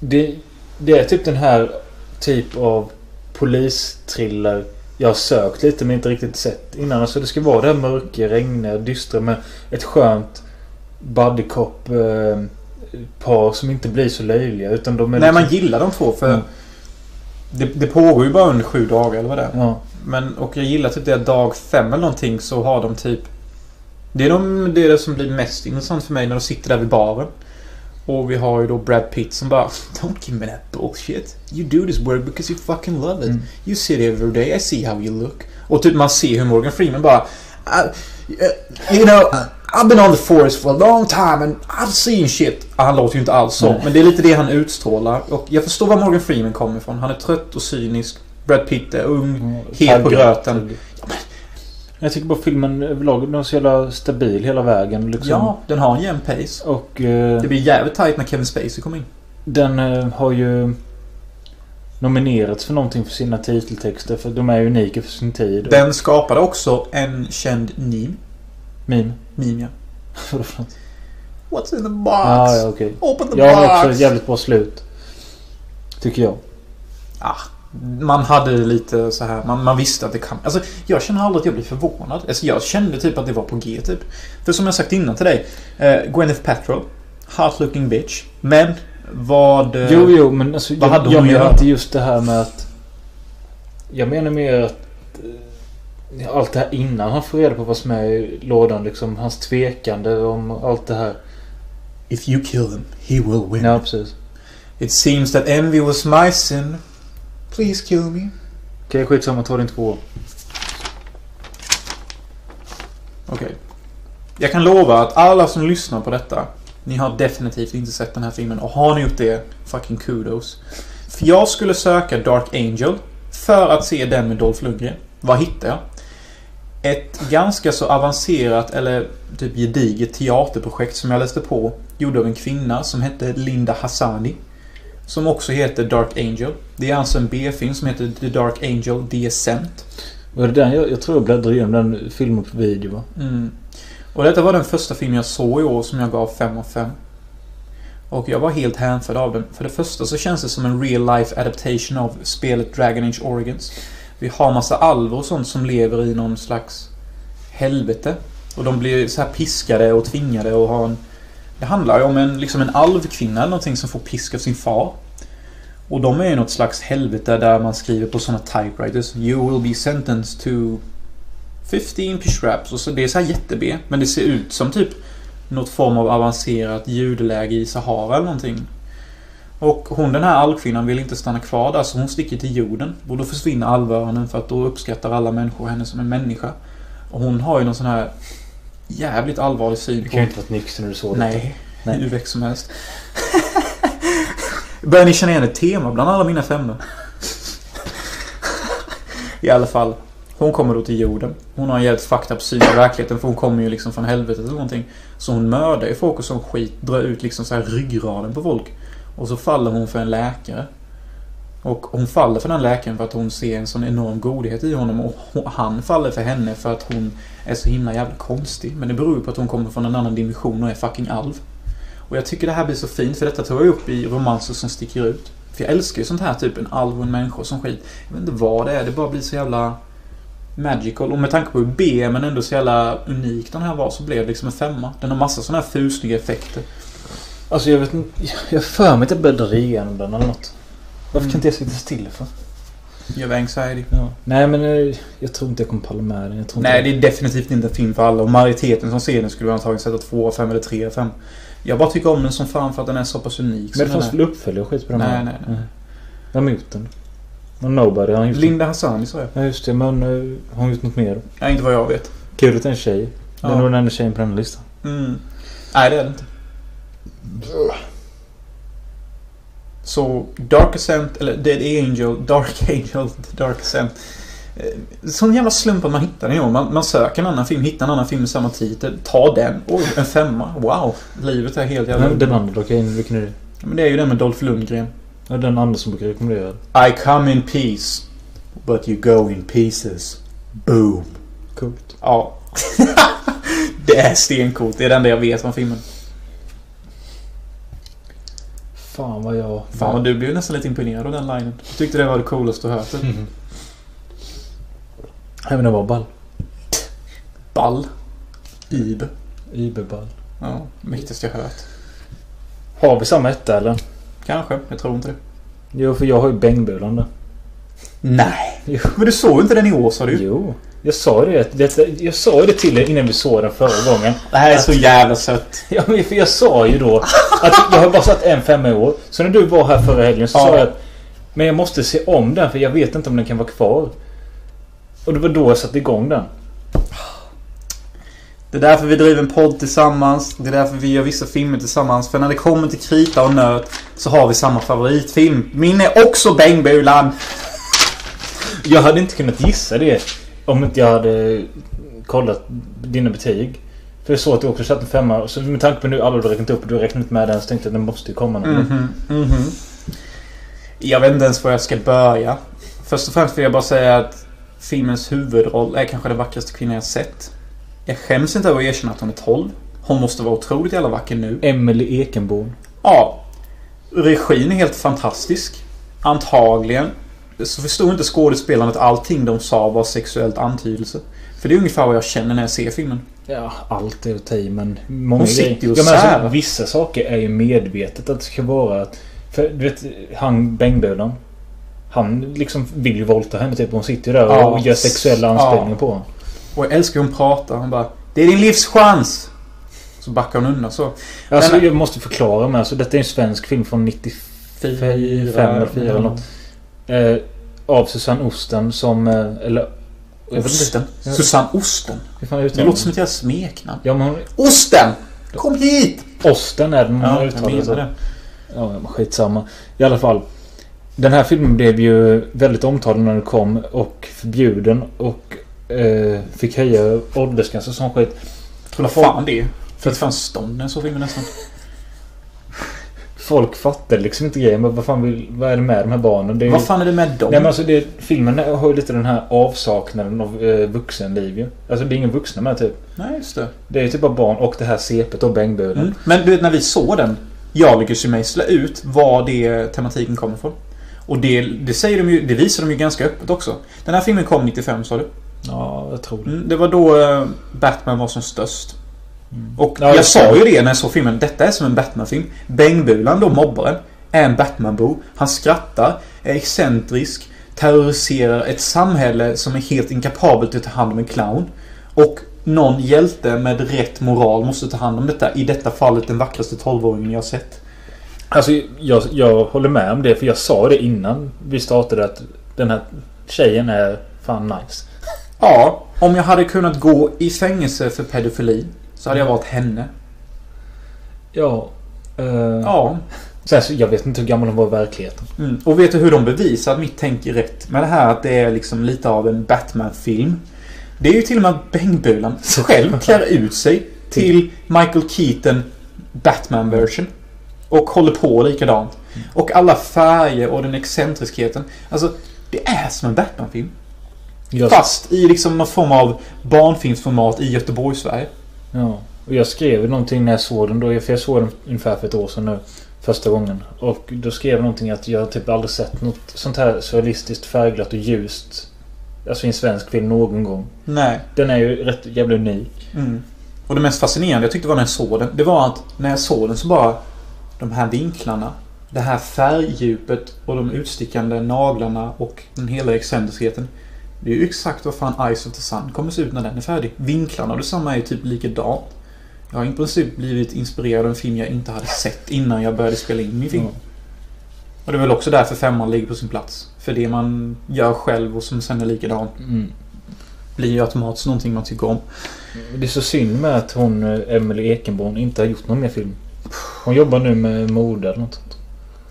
Det, det är typ den här typ av polistriller Jag har sökt lite men inte riktigt sett innan. Alltså det ska vara det här mörka, regniga, dystra med ett skönt buddy cop eh, par som inte blir så löjliga. Utan de är Nej, man liksom- gillar de två för... Mm. Det, det pågår ju bara under sju dagar eller vad det är. Ja. Men, och jag gillar typ det dag fem eller någonting så har de typ... Det är, de, det är det som blir mest intressant för mig när de sitter där vid baren. Och vi har ju då Brad Pitt som bara Don't give me that bullshit. You do this work because you fucking love it. Mm. You sit every day, I see how you look. Och typ man ser hur Morgan Freeman bara "I- uh, You know, I've been on the force for a long time and I've seen shit. Han låter ju inte alls så. Nej. Men det är lite det han utstrålar. Och jag förstår var Morgan Freeman kommer ifrån. Han är trött och cynisk. Brad Pitt är ung. Het på gröten. Jag tycker bara filmen överlag den är så jävla stabil hela vägen. Liksom. Ja, den har en jämn pace. Och eh, Det blir jävligt tight när Kevin Spacey kommer in. den eh, har ju nominerats för någonting för sina titeltexter. För de är unika för sin tid. Den skapade också en känd meme. Meme. Meme, ja. Vadå för något? What's in the box? Ah, ja, okej. Open the Jag har box! också ett jävligt bra slut. Tycker jag. Ah, man hade lite så här, man, man visste att det kan... Alltså, jag känner aldrig att jag blir förvånad. Alltså, jag kände typ att det var på G, typ. För som jag sagt innan till dig, eh, Gwyneth Paltrow, hot looking bitch. Men, vad... eh, Jo, jo, men alltså, vad hade jag, jag hon att menar göra? inte just det här med att... Jag menar mer att... eh, Allt det här innan han får reda på vad som är i lådan. Liksom hans tvekande om allt det här. If you kill him, he will win. Ja, precis. It seems that envy was my sin. Please kill me. Okej, skitsamma. Ta din två. Okej. Jag kan lova att alla som lyssnar på detta, ni har definitivt inte sett den här filmen. Och har ni gjort det, fucking kudos. För jag skulle söka Dark Angel för att se den med Dolph Lundgren. Vad hittade jag? Ett ganska så avancerat eller typ gediget teaterprojekt som jag läste på gjord av en kvinna som hette Linda Hassani. Som också heter Dark Angel. Det är alltså en B-film som heter The Dark Angel The Ascent. Var det den? Jag, jag tror jag bläddrade igenom den filmen på video va? Mm. Och detta var den första filmen jag såg i år som jag gav 5 av 5. Och jag var helt hänförd av den. För det första så känns det som en real life adaptation av spelet Dragon Age Origins. Vi har massa alver och sånt som lever i någon slags helvete. Och de blir så här piskade och tvingade och ha en... Det handlar ju om en, liksom en alvkvinna eller någonting som får pisk av sin far. Och de är i något slags helvete där man skriver på såna typewriters You will be sentenced to 15 pishraps och så det är så här jätte-B. Men det ser ut som typ något form av avancerat ljudläge i Sahara eller någonting. Och hon den här alvkvinnan vill inte stanna kvar där så hon sticker till jorden. Och då försvinner alvöronen för att då uppskattar alla människor henne som en människa. Och hon har ju någon sån här jävligt allvarlig syn Du på... kan ju inte varit nykter när du såg Nej, Nej. hur väck som helst. Börjar ni känna igen ett tema bland alla mina femmor? I alla fall. Hon kommer då till jorden. Hon har en jävligt fucked up syn på verkligheten för hon kommer ju liksom från helvetet eller någonting. Så hon mördar ju folk och sån skit. Drar ut liksom så här ryggraden på folk. Och så faller hon för en läkare. Och hon faller för den läkaren för att hon ser en sån enorm godhet i honom. Och han faller för henne för att hon är så himla jävla konstig. Men det beror ju på att hon kommer från en annan dimension och är fucking alv. Och jag tycker det här blir så fint för detta tar jag upp i romanser som sticker ut. För jag älskar ju sånt här, typ en alv och en människa som skit. Jag vet inte vad det är, det bara blir så jävla magical. Och med tanke på hur B men ändå så jävla unik den här var så blev det liksom en femma. Den har massa såna här fusniga effekter. Alltså jag vet inte. Jag för mig att jag bläddrar igenom den eller något. Varför kan inte jag sitta still för? Gör vi anxiety? Ja. Nej men eh, jag tror inte jag kommer palla med den. Jag Nej, det är definitivt inte en film för alla. Och majoriteten som ser den skulle antagligen sätta 2 av 5 eller 3 av 5. Jag bara tycker om den som fan för att den är så pass unik. Men det fanns väl uppföljare och skit på den Nej, här? nej, nej. Vem har gjort den? Någon Nobody. Han Linda Hassani sa jag. Ja just det. Men uh, har hon gjort något mer? Ja, inte vad jag vet. Kul att det är en tjej. Det är Ja. nog den enda tjejen på den listan. Mm. Nej, det är det inte. Så Dark Ascent, eller Dead Angel, Dark Angel, Dark Ascent. Eh, Sån jävla slump att man hittar den år. Man, man söker en annan film, hittar en annan film med samma titel. Ta den. Oj, en femma. Wow. Livet är helt jävla... Men den andra? Okej, vilken är det? Men det är ju den med Dolph Lundgren. Ja, den andra som brukar rekommendera. I come in peace. But you go in pieces. Boom. Coolt. Ja. det är stencoolt. Det är det enda jag vet om filmen. Fan vad jag... Fan vad du blev nästan lite imponerad av den linen. Jag tyckte det var det coolaste du hört. typ. Mhm. Även det var ball. Ball. Ib. Iberball. Ja, mäktigaste jag hört. Har vi samma etta eller? Kanske. Jag tror inte det. Jo, för jag har ju bängbulan där. Nej. Jo. Men du såg ju inte den i år sa du. Jo. Jag sa ju det. det. Jag sa det till er innan vi såg den förra gången. Det här är så jävla sött. Ja, men för jag sa ju då att jag har bara satt en femma i år. Så när du var här förra helgen så Ja. sa jag att Men jag måste se om den för jag vet inte om den kan vara kvar. Och det var då jag satte igång den. Det är därför vi driver en podd tillsammans. Det är därför vi gör vissa filmer tillsammans. För när det kommer till krita och nöt så har vi samma favoritfilm. Min är också Bängbulan. Jag hade inte kunnat gissa det om inte jag hade kollat dina betyg. För jag såg att du också satt en femma. Så med tanke på nu alla du räknat upp och du har räknat med den så tänkte jag att den måste ju komma någon. Mhm, mhm. Jag vet inte ens var jag ska börja. Först och främst vill jag bara säga att filmens huvudroll är kanske den vackraste kvinnan jag sett. Jag skäms inte över att erkänna att hon är 12. Hon måste vara otroligt jävla vacker nu. Emily Ekenborn. Ja. Regin är helt fantastisk. Antagligen så förstod inte skådespelarna att allting de sa var sexuellt antydelse. För det är ungefär vad jag känner när jag ser filmen. Ja, allt är att ta i men många Hon sitter ju och ja, alltså. Vissa saker är ju medvetet att det ska vara... att- För du vet, han bängbulan. Han liksom vill ju våldta henne typ. Hon sitter ju där Ja. och gör sexuella anspelningar Ja. på honom. Och jag älskar hur hon pratar. Hon bara Det är din livschans! Så backar hon undan så. Alltså Men- jag måste förklara med. Alltså, detta är en svensk film från 95 eller 4 eller något. Eh, av Susanne Osten som... Eh, eller... jag Osten. Ja. Susanne Osten. Det låter som ett jävla smeknamn. Ja men hon... Osten! Kom hit! Osten är den hon Ja, jag uttalar det. Ja, skitsamma. I alla fall. Den här filmen blev ju väldigt omtalad när den kom och förbjuden och eh, fick höja åldersgränsen och sån skit. Tror fan det. För att fan stånden så filmen nästan. Folk fattade liksom inte grejen. Men vad fan vill, vad är det med de här barnen? Det är Vad fan är det med dem? Nej men alltså det, filmen har ju lite den här avsaknaden av eh, vuxenliv ju. Alltså det är ingen vuxna med typ. Nej, just det. Det är ju typ bara barn och det här sepet och bängbulen. Mm. Men du vet när vi såg den. Jag lyckades ju mejsla ut var det tematiken kommer ifrån. Och det, det, säger de ju, det visar de ju ganska öppet också. Den här filmen kom 95 sa du? Ja, jag tror det. Mm, det var då eh, Batman var som störst. Mm. Och Ja, jag sa ju det när jag såg filmen. Detta är som en Batman-film. Bängbulan, då mobbaren, är en Batman-bo. Han skrattar, är excentrisk, terroriserar ett samhälle som är helt inkapabelt till att ta hand om en clown. Och någon hjälte med rätt moral måste ta hand om detta. I detta fallet den vackraste 12-åringen jag har sett. Alltså jag, jag håller med om det för jag sa det innan vi startade att den här tjejen är fan nice. Ja, om jag hade kunnat gå i fängelse för pedofili så hade jag valt henne. Ja. Uh, Ja. Sen, så jag vet inte hur gammal hon var i verkligheten. Mm. Och vet du hur de bevisar att mitt tänk är rätt? Med det här att det är liksom lite av en Batman-film. Det är ju till och med att Bängbulan själv klär ut sig till Michael Keaton Batman-version. Och håller på likadant. Och alla färger och den excentriskheten. Alltså, det är som en Batman-film. Jag, Fast i liksom någon form av barnfilmsformat i Göteborg-Sverige. ja. Och jag skrev någonting när jag såg den då. För jag såg den ungefär för ett år sedan nu. Första gången. Och då skrev jag någonting att jag typ aldrig sett något sånt här surrealistiskt färgglatt och ljust. Alltså i en svensk film någon gång. Nej. Den är ju rätt jävla unik. Mm. Och det mest fascinerande jag tyckte var när jag såg den. Det var att när jag såg den så bara... De här vinklarna. Det här färgdjupet och de utstickande naglarna och den hela excentriskheten. Det är ju exakt vad fan Eyes of the Sun kommer se ut när den är färdig. Vinklarna och detsamma är ju typ likadant. Jag har i princip blivit inspirerad av en film jag inte hade sett innan jag började spela in min film. Ja. Och det är väl också därför femman ligger på sin plats. För det man gör själv och som sen är likadant Mm. blir ju automatiskt någonting man tycker om. Det är så synd med att hon, eh, Emily Ekenborn, inte har gjort någon mer film. Hon jobbar nu med mode eller något sånt.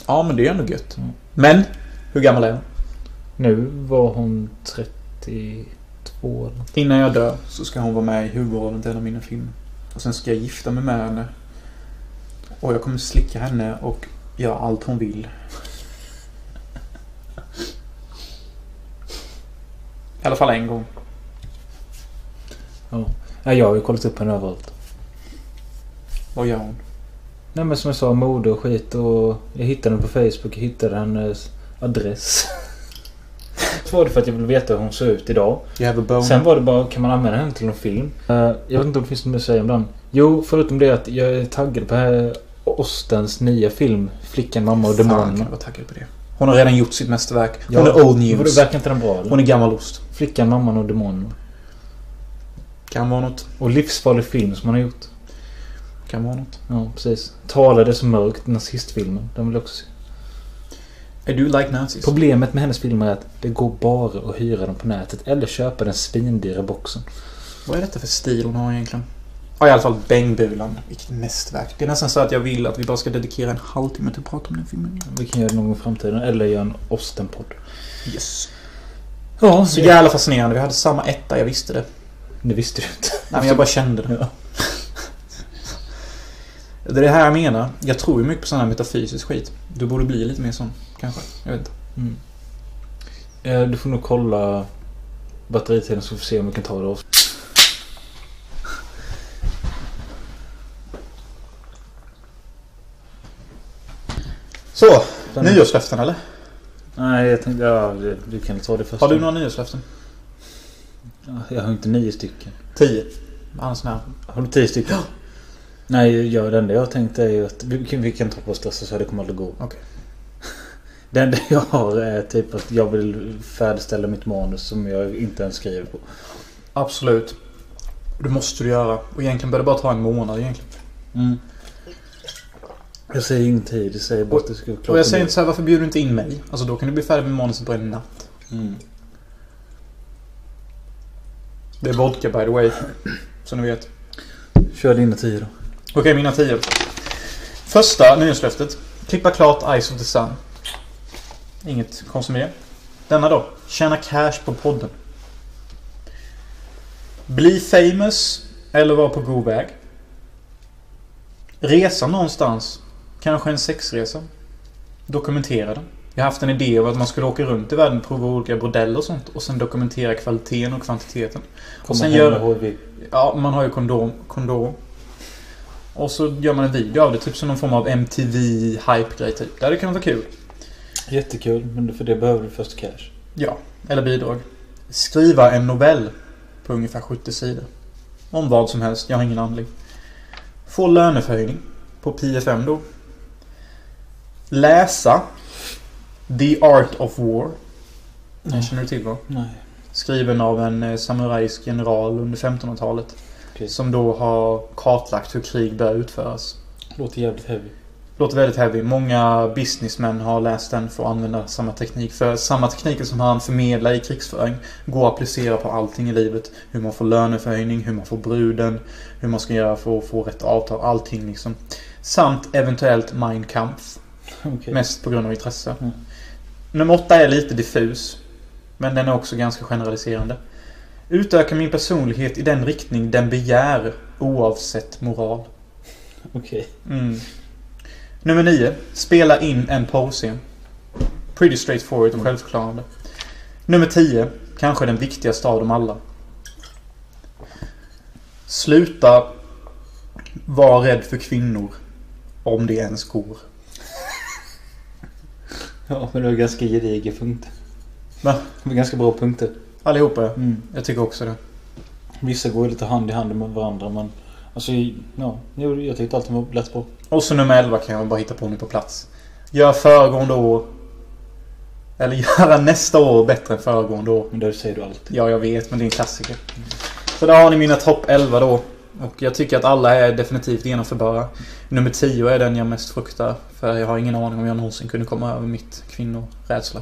Ja, men det är ändå gött. Mm. Men, hur gammal är hon? Nu var hon 32 eller något. Innan jag dör så ska hon vara med i huvudrollen till en av mina filmer. Och sen ska jag gifta mig med henne. Och jag kommer slicka henne och göra allt hon vill. I alla fall en gång. Ja, jag har ju kollat upp henne överallt. Vad gör hon? Nej men som jag sa, mode och skit och jag hittade henne på Facebook. Jag hittade hennes adress. Först var det för att jag ville veta hur hon såg ut idag. Sen var det bara, kan man använda henne till någon film? Eh, jag vet inte om det finns något mer att säga om den. Jo, förutom det att jag är taggad på här Ostens nya film. Flickan, mamma och Fan, demonerna. du vara taggad på det? Hon har redan gjort sitt mästerverk. Hon Ja, är old news. verkar inte den bra eller? Hon är gammal ost. Flickan, mamman och demonerna. Kan vara något. Och livsfarlig film som han har gjort. Kan vara något. Ja, precis. Talade så mörkt, nazistfilmen. Den vill jag också se. Är du like nazis? Problemet med hennes filmer är att det går bara att hyra dem på nätet eller köpa den svindyra boxen. Vad är detta för stil hon har egentligen? Ja, i alla fall Bängbulan. Vilket mästerverk. Det är nästan så att jag vill att vi bara ska dedikera en halvtimme till att prata om den filmen. Vi kan göra det någon gång i framtiden eller göra en Osten-podd. Yes. Ja, Så jävla fascinerande. Vi hade samma etta, jag visste det. Det visste du inte. Nej, men jag bara kände det. Ja. Det är det här jag menar. Jag tror ju mycket på sån här metafysisk skit. Du borde bli lite mer sån, kanske. Jag vet inte. Mm. Eh, Du får nog kolla batteritiden så vi får se om vi kan ta det av. Så, Den- nyårslöften eller? Nej, jag tänkte... Ja, du kan ta det först. Har du några nyårslöften? Ja, Jag har inte nio stycken. Tio. Annars här. Har du tio stycken? Nej, jag, det enda jag har tänkt är ju att vi kan, vi kan ta på oss dessa så det kommer aldrig gå. Okej. Det enda jag har är typ att jag vill färdigställa mitt manus som jag inte ens skriver på. Absolut. Det måste du göra. Och egentligen bör det bara ta en månad egentligen. Mm. Jag säger ingen tid, jag säger bara att det ska vara klart. Och jag säger inte så här, varför bjuder du inte in mig? Alltså då kan du bli färdig med manuset på en natt. Mm. Det är vodka by the way. Så ni vet. Kör dina tio då. Okej, mina tio. Första nyårslöftet. Klippa klart Eyes of the Sun. Inget konstigt med det. Denna då. Tjäna cash på podden. Bli famous eller vara på god väg. Resa någonstans. Kanske en sexresa. Dokumentera den. Jag har haft en idé om att man skulle åka runt i världen, prova olika bordeller och sånt. Och sen dokumentera kvaliteten och kvantiteten. Kommer sen hem gör- med HIV. Ja, man har ju kondom. kondom. Och så gör man en video av det. Typ som någon form av MTV hype-grej typ. Det hade kunnat vara kul. Jättekul, men för det behöver du först cash. Ja. Eller bidrag. Skriva en novell. På ungefär 70 sidor. Om vad som helst. Jag har ingen handling. Få löneförhöjning. På PFM då. Läsa. The Art of War. Den känner du till va? Nej. Skriven av en eh, samurajsk general under 1500-talet. Okej. Som då har kartlagt hur krig bör utföras. Låter jävligt heavy. Låter väldigt heavy. Många businessmän har läst den för att använda samma teknik. För samma tekniker som han förmedlar i krigsföring går att applicera på allting i livet. Hur man får löneförhöjning, hur man får bruden, hur man ska göra för att få rätt avtal. Allting liksom. Samt eventuellt Mein Kampf. Okej. Mest på grund av intresse. Mm. Nummer åtta är lite diffus. Men den är också ganska generaliserande. Utöka min personlighet i den riktning den begär oavsett moral. Okej. Mm. Nummer 9. Spela in en porrscen. Pretty straightforward och självförklarande. Nummer 10. Kanske den viktigaste av dem alla. Sluta vara rädd för kvinnor. Om det ens går. Ja, men det var ganska gediga punkter. Va? Det var ganska bra punkter. Allihopa ja. Mm. Jag tycker också det. Vissa går ju lite hand i hand med varandra men... Alltså, ja. Jo, jag tyckte allting var lätt bra. Och så nummer 11 kan jag bara hitta på nu på plats. Gör föregående år. Eller göra nästa år bättre än föregående år. Men det säger du alltid. Ja, jag vet, men det är en klassiker. Så där har ni mina topp 11 då. Och jag tycker att alla är definitivt genomförbara. Nummer 10 är den jag mest fruktar. För jag har ingen aning om jag någonsin kunde komma över mitt kvinnorädsla.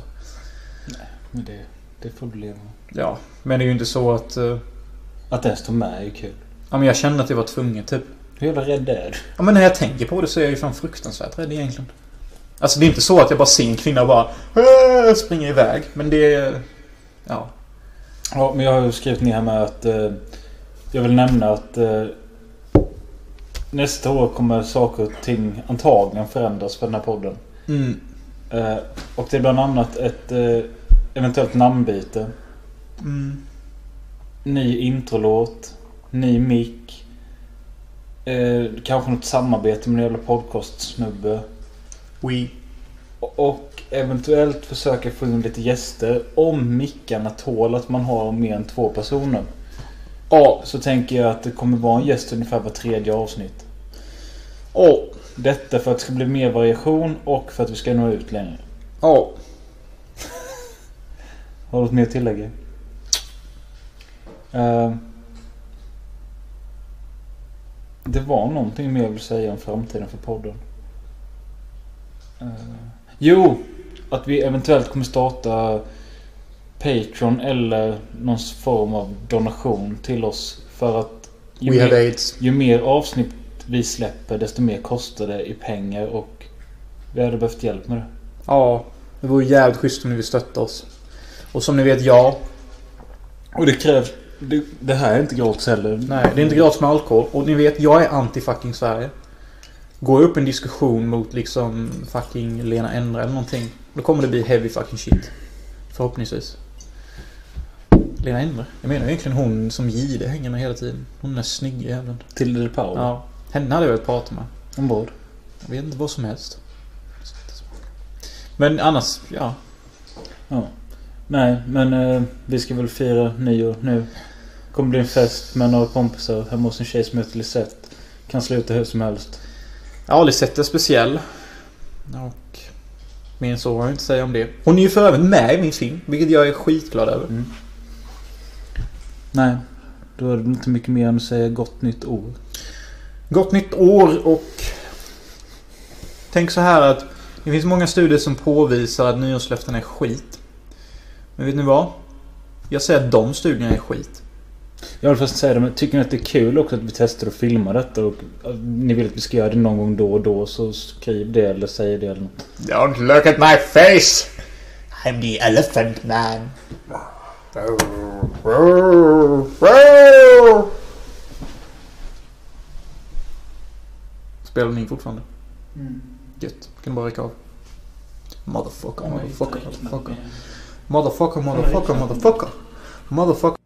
Men det, det får du leva med. Ja, men det är ju inte så att... eh, Att den står med är ju kul. ja, men jag kände att jag var tvungen typ. Hur jävla rädd är du? Ja, men när jag tänker på det så är jag ju fan fruktansvärt rädd egentligen. Alltså det är inte så att jag bara ser en kvinna och bara "Äh", springer iväg. Men det är... Ja. Ja, men jag har ju skrivit ner här med att... Eh, jag vill nämna att... Eh, nästa år kommer saker och ting antagligen förändras för den här podden. Mm. Eh, och det är bland annat ett eh, eventuellt namnbyte. Mm. Ny introlåt. Ny mick. Eh, kanske något samarbete med en jävla podcastsnubbe. We. Och eventuellt försöka få in lite gäster om mickarna tål att man har mer än två personer. Ja. Så tänker jag att det kommer vara en gäst ungefär var tredje avsnitt. Ja. Detta för att det ska bli mer variation och för att vi ska nå ut längre. Ja. Har du något mer att tillägga? Eh, det var någonting mer jag vill säga om framtiden för podden. Eh, jo! Att vi eventuellt kommer starta Patreon eller någon form av donation till oss. För att ju, We mer, ju mer avsnitt vi släpper desto mer kostar det i pengar och vi hade behövt hjälp med det. Ja. Det vore jävligt schysst om ni vill stötta oss. Och som ni vet, ja. Och det krävs... Det, det här är inte gratis heller. Nej, det är inte gratis med alkohol. Och ni vet, jag är anti-fucking Sverige. Går jag upp en diskussion mot liksom fucking Lena Endre eller någonting. Då kommer det bli heavy fucking shit. Förhoppningsvis. Lena Endre? Jag menar egentligen hon som Gide hänger med hela tiden. Hon är snygg jäveln. Till det Paolo. Ja. Henne hade jag velat prata med. Om vad? Jag vet inte vad som helst. Men annars, ja. Ja. Nej, men eh, vi ska väl fira nyår nu. Kommer bli en fest med några kompisar hemma hos en tjej som heter Lisette. Kan sluta hur som helst. Ja, Lisette är speciell. Och... Mer så har jag inte att säga om det. Hon är ju för övrigt med i min film, vilket jag är skitglad över. Nej, då är det inte mycket mer än att säga gott nytt år. Gott nytt år och... Tänk så här att det finns många studier som påvisar att nyårslöften är skit. Men vet ni vad? Jag säger att de studierna är skit. Jag vill först säga det, men tycker ni att det är kul också att vi testar att filma detta och ni vill att vi ska göra det någon gång då och då så skriv det eller säg det eller något. Don't look at my face! I'm the elephant man. Spelar ni fortfarande? Gött. Kan bara räcka av. Motherfucker, motherfucker, motherfucker. Motherfucker, motherfucker, motherfucker. Motherfucker.